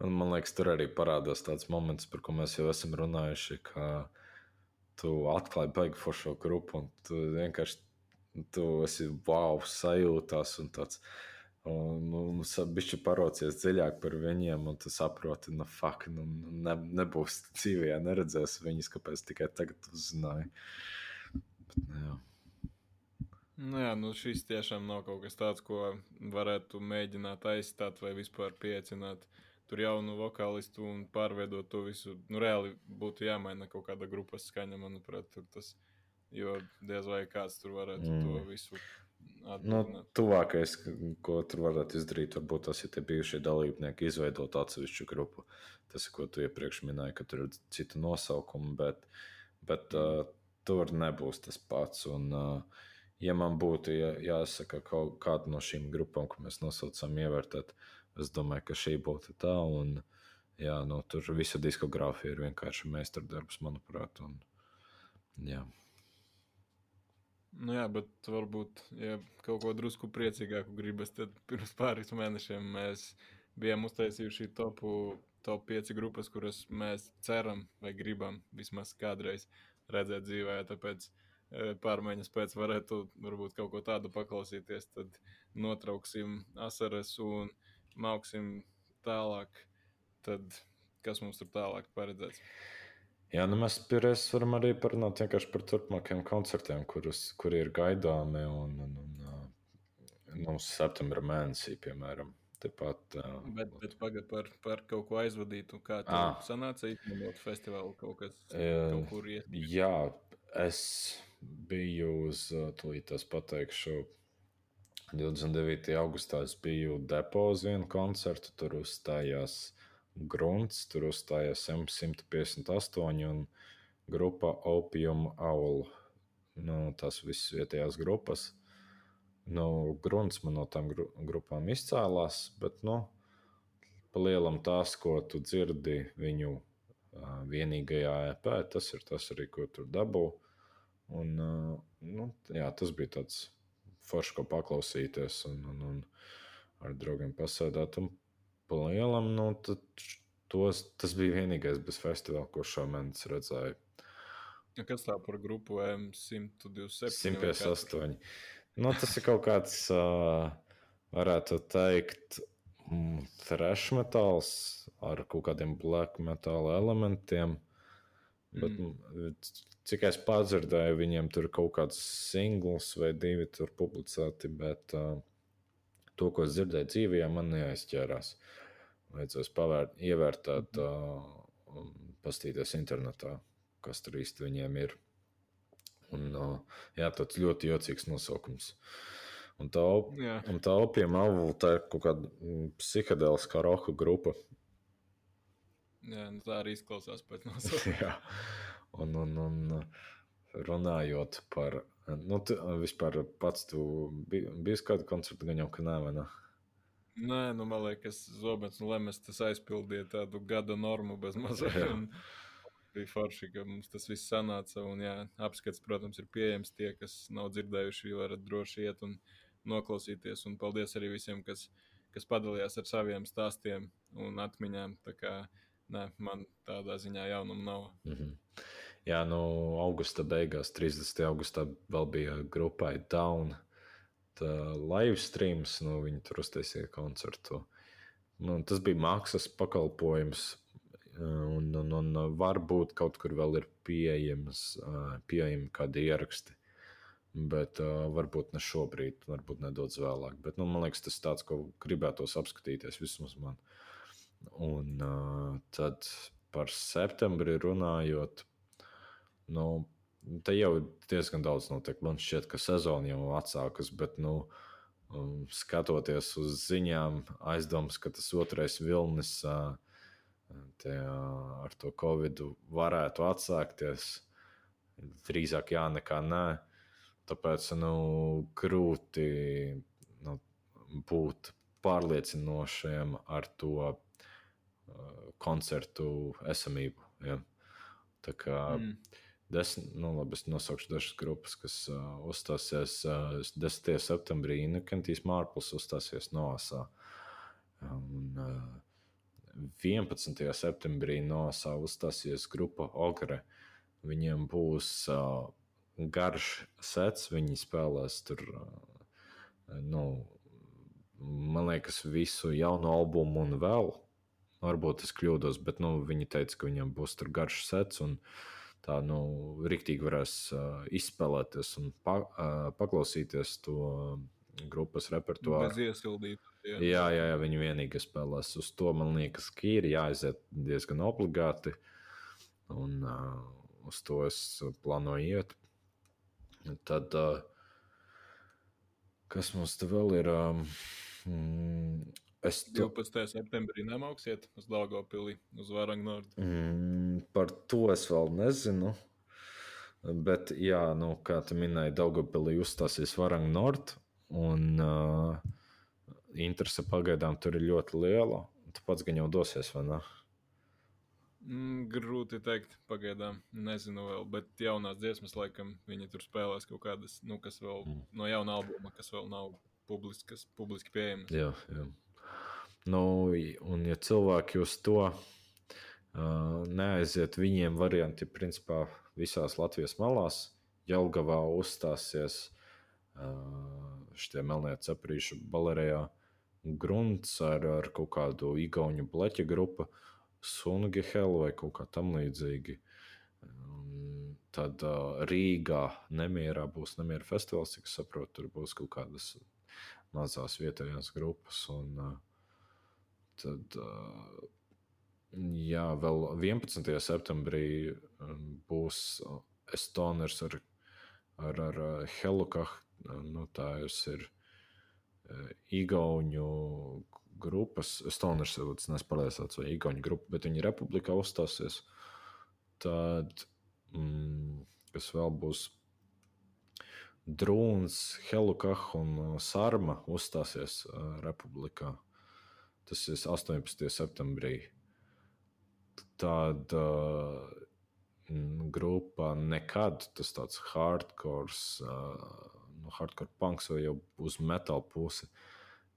man, man liekas, tur arī parādās tāds moments, par ko mēs jau esam runājuši, ka tu atklāji baigi foršo grupu, un tu vienkārši tu esi wow, sajūtās un tāds. Un, un bišķi parocies dziļāk par viņiem, un tu saproti, nu, fuck, nu, ne, nebūs dzīvē, neredzēs viņus, kāpēc tikai tagad uzzināju. Bet, nu, jā. Nu jā, nu šis tiešām nav kaut kas tāds, ko varētu mēģināt aizstāt vai vispār piecināt tur jaunu vokālistu un pārveidot to visu. Nu, reāli būtu jāmaina kaut kāda grupas skaņa, manuprāt, tas, jo diez vai kāds tur varētu mm. to visu Nu, tuvākais, ko tur varētu izdarīt, varbūt tas ir tie bijušie dalībnieki, izveidot atsevišķu grupu. Tas ko tu iepriekš minēji, ka tur ir cita nosaukuma, bet, bet uh, tur nebūs tas pats. Un, uh, ja man būtu jā, jāsaka kaut kāda no šīm grupām, ko mēs nosaucam, ievērtēt, es domāju, ka šī būtu tā. Un, jā, nu, tur visa diskogrāfija ir vienkārši meistardarbs, manuprāt. Un, jā. Nu jā, bet varbūt, ja kaut ko drusku priecīgāku gribas, tad pirms pāris mēnešiem mēs bijām uztaisījuši topu, top 5 grupas, kuras mēs ceram vai gribam vismaz kādreiz redzēt dzīvē. Tāpēc e, pārmaiņas pēc varētu varbūt kaut ko tādu paklausīties, tad notrauksim asaras un mauksim tālāk. Tad kas mums tur tālāk paredzēts? Jā, nu mēs pirms varam arī parunāt par turpmākajiem koncertiem, kurus, kuri ir gaidāmi. Un, un, un, nu, septembra mēnesī, piemēram. Tepat, uh, bet bet pagaidi par, par kaut ko aizvadītu. Kā tā ah. sanāca īstenībā festivālu kaut kas uh, kaut kur iet? Jā, es biju uz, tūlīt es pateikšu, 29. augustā es biju depo uz vienu koncertu, tur uzstājās grunts, tur uzstājās M158 un grupa Opium Owl. Nu, tas viss vietējās grupas. Nu, grunts man no tām gru grupām izcēlās, bet, nu, pa lielam tās, ko tu dzirdi viņu uh, vienīgajā EP, tas ir tas arī, ko tur dabū. Un, uh, nu, jā, tas bija tāds foršs, ko paklausīties un, un, un ar draugiem pasēdēt. Un palielam, nu, tos, tas bija vienīgais bez festivāla, ko šomēnes redzēju. Kas tā par grupu M127? 158. Nu, tas ir kaut kāds, uh, varētu teikt, mm, thrash metāls ar kaut kādiem black metāla elementiem. Bet, mm. Cik es padzirdēju, viņiem tur kaut kāds singls vai divi publicēti, bet uh, to, ko es dzirdēju dzīvē, man neaizķērās. Vajadzēs pavērt, ievērtēt, uh, pastīties internetā, kas tur īsti viņiem ir. Un, uh, jā, tāds ļoti jocīgs nosaukums. Un tā, jā. un tā opiuma avula, tā ir kaut kāda psihedēliskā roka grupa. Jā, nu tā arī izklausās pēc nosaukuma. Un, un, un runājot par Nu, tu vispār pats tu biji bij kādu koncertu, gan jau, ka nē, nu, man liekas, Zobens un Lemes tas aizpildīja tādu gada normu bez mazliet. Bija forši, ka mums tas viss sanāca. Un, jā, apskats, protams, ir pieejams. Tie, kas nav dzirdējuši, varat droši iet un noklausīties. Un paldies arī visiem, kas, kas padalījās ar saviem stāstiem un atmiņām. Tā kā nē, man tādā ziņā jaunuma nav. Mm -hmm. Jā, nu, augusta beigās, 30. augustā, vēl bija grupai Down. Live streams, nu, viņi tur uztaisīja koncertu. Nu, tas bija mākslas pakalpojums, un, un, un varbūt kaut kur vēl ir pieejams, pieejami kādi ieraksti. Bet uh, varbūt ne šobrīd, varbūt nedaudz vēlāk. Bet, nu, man liekas, tas ir tāds, ko gribētos apskatīties vismaz man. Un uh, tad par septembri runājot, nu, te jau diezgan daudz notiek. Man šķiet, ka sezona jau atsākas, bet, nu, um, skatoties uz ziņām, aizdomas, ka tas otrais vilnis te, ar to covid varētu atsākties. Drīzāk jā, nekā nē. Tāpēc nu, grūti nu, būt pārliecinošiem ar to koncertu esamību. Ja? Tā kā mm. Desmit, nu, labi, es nosaukšu dažas grupas, kas uh, uzstāsies uh, 10. septembrī. Nekantīs Mārpls uzstāsies Noasā. Un, uh, 11. septembrī Noasā uzstāsies grupa Ogre. Viņiem būs uh, garš sets. Viņi spēlēs tur, nu, man liekas, visu jaunu albumu un vēl. Varbūt es kļūdos, bet nu, viņi teica, ka viņam būs tur garš sets. Un, tā nu, rīktīgi varēs uh, izspēlēties un pa, uh, paklausīties to grupas repertuāru. Bez iesildīt. Jā. jā, jā, jā, viņi vienīgi spēlēs uz to. Man liekas, ka ir jāaiziet diezgan obligāti. Un uh, uz to es plānoju iet. Tad, kas mums te vēl ir? Mm, es to... 12. septembrī nemauksiet uz Dāngopili, uz Varangnordu. Mm, par to es vēl nezinu. Bet, jā, nu, kā tu minēji, Daugopilī uzstāsies Varangnord, un uh, interese pagaidām tur ir ļoti liela. Tu pats gan jau dosies, vai ne? Mm, grūti teikt, pagaidām. Nezinu, vēl, bet jaunās dziesmas, laikam, viņi tur spēlēs kaut kādas, nu, kas vēl mm. no jauna albuma, kas vēl nav publiskas, publiski pieejamas. Jā, jā. Nu, un, ja cilvēki uz to neaiziet, viņiem varianti, principā, visās Latvijas malās, Jelgavā uzstāsies šitie melnie ceprīšu balerējā grunts ar, ar kaut kādu igauņu bleķa grupu. Uh, Sungehelu vai kaut kā tam līdzīgi. Tad Rīgā nemierā būs nemiera festivāls, cik saprotu, tur būs kaut kādas mazās vietējās grupas. Un, uh, tad, jā, vēl 11. septembrī būs Estoners ar, ar, ar Helukah. Nu, tā ir Igauņu grupas, Stoners, es neesmu pārliecināts, vai Igauni grupa, bet viņi republikā uzstāsies. Tad, mm, kas vēl būs? Drūns, Helukah un Sārma uzstāsies republikā. Tas ir 18. septembrī. Tāda grupa nekad, tas tāds hardcore, nu, hardcore punks vai jau uz metāla pusi.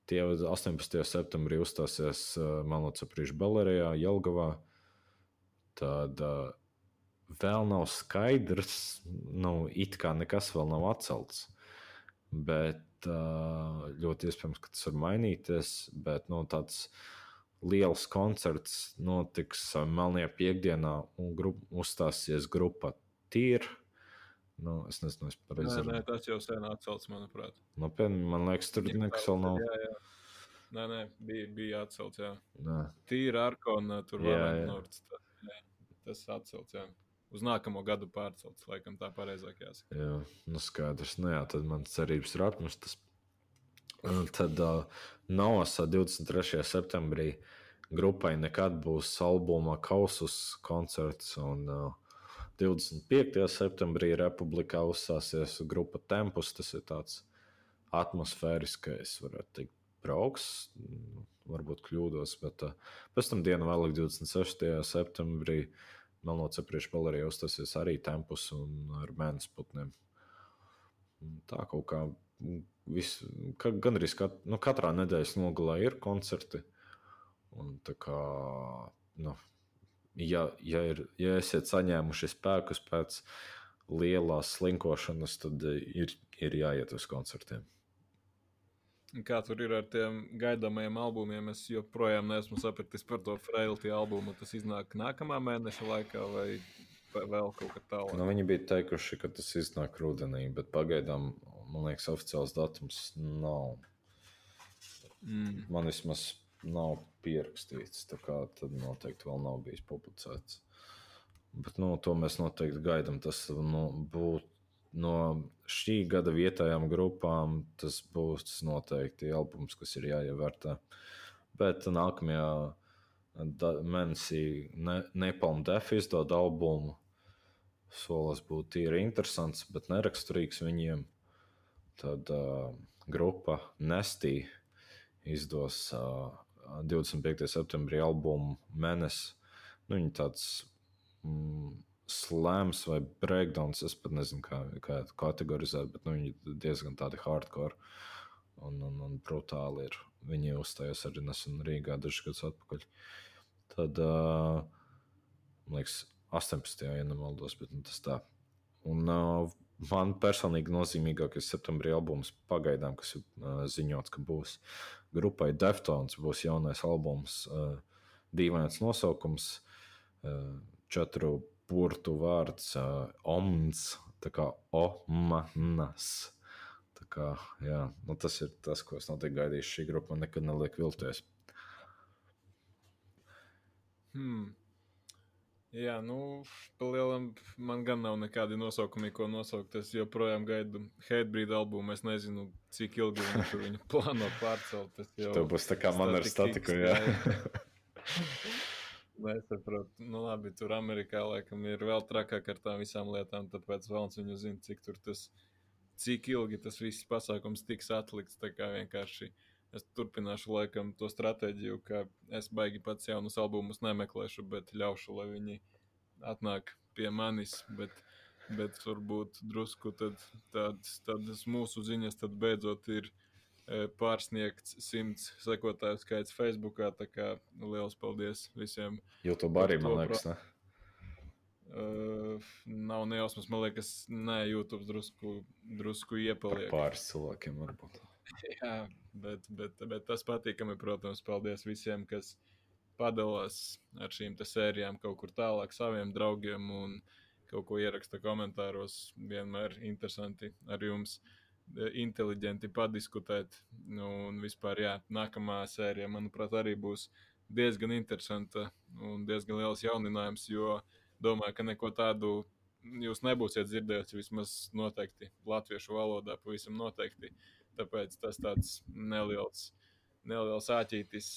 Tie 18. septembrī uzstāsies Melnocaprīšu Balerijā, Jelgavā. Uh, vēl nav skaidrs, nu, it kā nekas vēl nav atcelts. Bet ļoti iespējams, ka tas var mainīties. Bet nu, tāds liels koncerts notiks Melnajā piekdienā, un grup, uzstāsies grupa Tīra Nu, es nezinu, es pareizi saprotu. Tas jau sen atcelts, manuprāt. Nopietni, man liekas, tur nekas vēl nav. Jā, jā. Nē, nē, bija, bija atcelts. Jā. Nē. Tīra arkona, tur vēl. Tas, tas atcelts, jā. Uz nākamo gadu pārcelts, laikam tā pareizāk jāsaka. Jā, nu skaidrs. Nu jā, tad man cerības ir apmestas. Tad uh, Navasā 23. septembrī grupai nekad būs albuma kausus koncerts un uh, 25. septembrī Republikā uzsāsies grupa Tempus. Tas ir tāds atmosfēriskais, varētu teikt, brauks. Varbūt kļūdos, bet uh, pēc tam dienu vēlāk, 26. septembrī, Melnots apriešu galerijā uzstāsies arī Tempus un ar mēnesi putniem. Tā kaut kā vis, ka, gan arī kat, nu, katrā nedēļas nogalē ir koncerti. Un kā nu, ja, ja, ir, ja esat saņēmuši spēkus pēc lielās slinkošanas, tad ir, ir jāiet uz koncertiem. Kā tur ir ar tiem gaidāmajiem albumiem? Es joprojām neesmu sapratis par to Frailty albumu. Tas iznāk nākamā mēneša laikā, vai vēl kaut kā tālāk. Nu, viņi bija teikuši, ka tas iznāk rudenī, bet pagaidām, man liekas, oficiāls datums nav. Mm. Man vismaz nav pierakstīts, tā kā tad noteikti vēl nav bijis publicēts. Bet nu, to mēs noteikti gaidām. Tas nu, būtu no šī gada vietējām grupām, tas būs noteikti albums, kas ir jāievērtē. Bet nākamajā mēnesī ne, Nepalm Def izdod albumu. Solis būtu tīri interesants, bet neraksturīgs viņiem. Tad uh, grupa Nestī izdos uh, 25. septembrī albumu Mēnesis. Nu, viņa tāds mm, slēms vai breakdowns. Es pat nezinu, kā, kā kategorizēt, bet nu, viņi diezgan tādi hardcore un, un, un brutāli ir. Viņi uzstājās arī nesen Rīgā dažus gadus atpakaļ. Tad, uh, man liekas, 18. ja nemaldos, bet nu, tas tā. Un uh, man personīgi nozīmīgākais septembrī albums pagaidām, kas ir uh, ziņots, ka būs grupai Deftones, būs jaunais albums, uh, dīvains nosaukums, uh, četru burtu vārds uh, Omns, tā kā Omanas. Tā kā, jā, nu tas ir tas, ko es noteikti gaidīšu. Šī grupa man nekad neliek vilties. Hmm. Jā, nu, palielam, man gan nav nekādi nosaukumi, ko nosaukt. Es joprojām gaidu Headbreed albumu. Es nezinu, cik ilgi tur viņu plāno pārcelt. Tas jau būs tā kā man ar statiku, jā. Nesaprotu. Nu, labi, tur Amerikā laikam ir vēl trakāk ar tām visām lietām, tāpēc vēlams viņu zina, cik tur tas, cik ilgi tas viss pasākums tiks atlikts. Tā kā vienkārši es turpināšu laikam to stratēģiju, ka es baigi pats jaunus albumus nemeklēšu, bet ļaušu, lai viņi atnāk pie manis. Bet, bet varbūt drusku tad, tādas, tādas mūsu ziņas tad beidzot ir pārsniegts simts sekotāju skaits Facebookā. Tā kā liels paldies visiem! YouTube arī, man liekas, ne? Uh, nav nejausmas, man liekas, nē, YouTube drusku, drusku iepaliek. Par pāris cilvēkiem varbūt. Jā, bet, bet, bet tas patīkami, protams, paldies visiem, kas padalās ar šīm sērijām kaut kur tālāk saviem draugiem un kaut ko ieraksta komentāros. Vienmēr interesanti ar jums inteliģenti padiskutēt. Nu, un vispār, jā, nākamā sērija, manuprāt, arī būs diezgan interesanta un diezgan liels jauninājums, jo domāju, ka neko tādu jūs nebūsiet dzirdējuši vismaz noteikti latviešu valodā, pavisam noteikti. Tāpēc tas tāds neliels, neliels āķītis,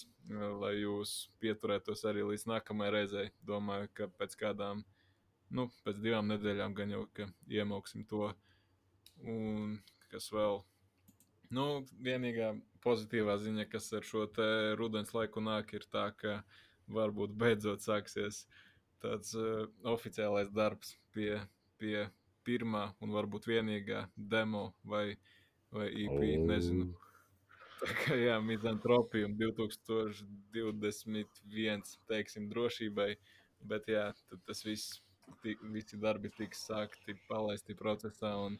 lai jūs pieturētos arī līdz nākamajai reizei. Domāju, ka pēc kādām, nu, pēc divām nedēļām gan jau, ka iemauksim to. Un kas vēl? Nu, vienīgā pozitīvā ziņa, kas ar šo rudens laiku nāk, ir tā, ka varbūt beidzot sāksies tāds uh, oficiālais darbs pie, pie pirmā un varbūt vienīgā demo vai, vai EP. Oh. Nezinu. Tā kā jā, mizantropija 2021, teiksim, drošībai, bet jā, tas viss, visi darbi tiks sākti, palaisti procesā, un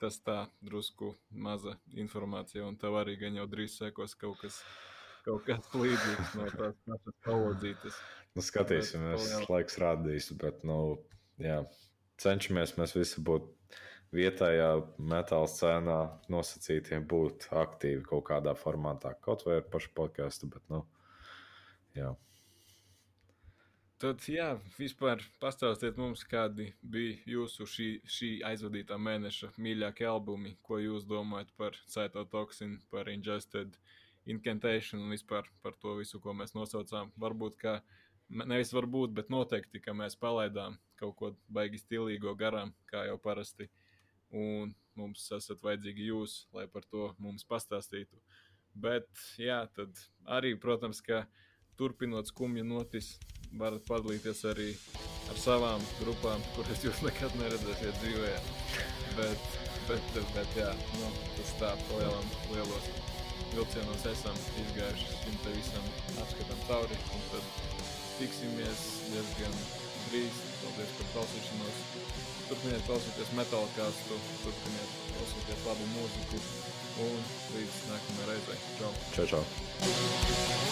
tas tā drusku maza informācija, un tev arī gan jau drīz sekos kaut kas, kaut kas līdzīgs no tās pašas palodzītas. Nu, skatīsimies, laiks rādīs, bet, nu, jā, cenšamies mēs visi būt vietējā metāla scēnā nosacītie būt aktīvi kaut kādā formātā, kaut vai ar pašu podkāstu. Bet, nu, jā. Tad, jā, vispār pastāstiet mums, kādi bija jūsu šī, šī aizvadītā mēneša mīļākie albumi, ko jūs domājat par Cytotoxin, par Ingested Incantation un vispār par to visu, ko mēs nosaucām. Varbūt, ka nevis varbūt, bet noteikti, ka mēs palaidām kaut ko baigi stilīgo garām, kā jau parasti un mums esat vajadzīgi jūs, lai par to mums pastāstītu. Bet, jā, tad arī, protams, ka turpinot skumju notis, varat padalīties arī ar savām grupām, kuras jūs nekad neredzēsiet dzīvē. Bet, bet, bet jā, nu, tas tā palielam lielos vilcienos esam izgājuši šim te visam apskatam cauri, un tad tiksimies diezgan drīz. Paldies par klausīšanos! turpiniet klausīties metāla kāstu, turpiniet klausīties labu mūziku un līdz nākamajai reizei. Čau! Čau, čau!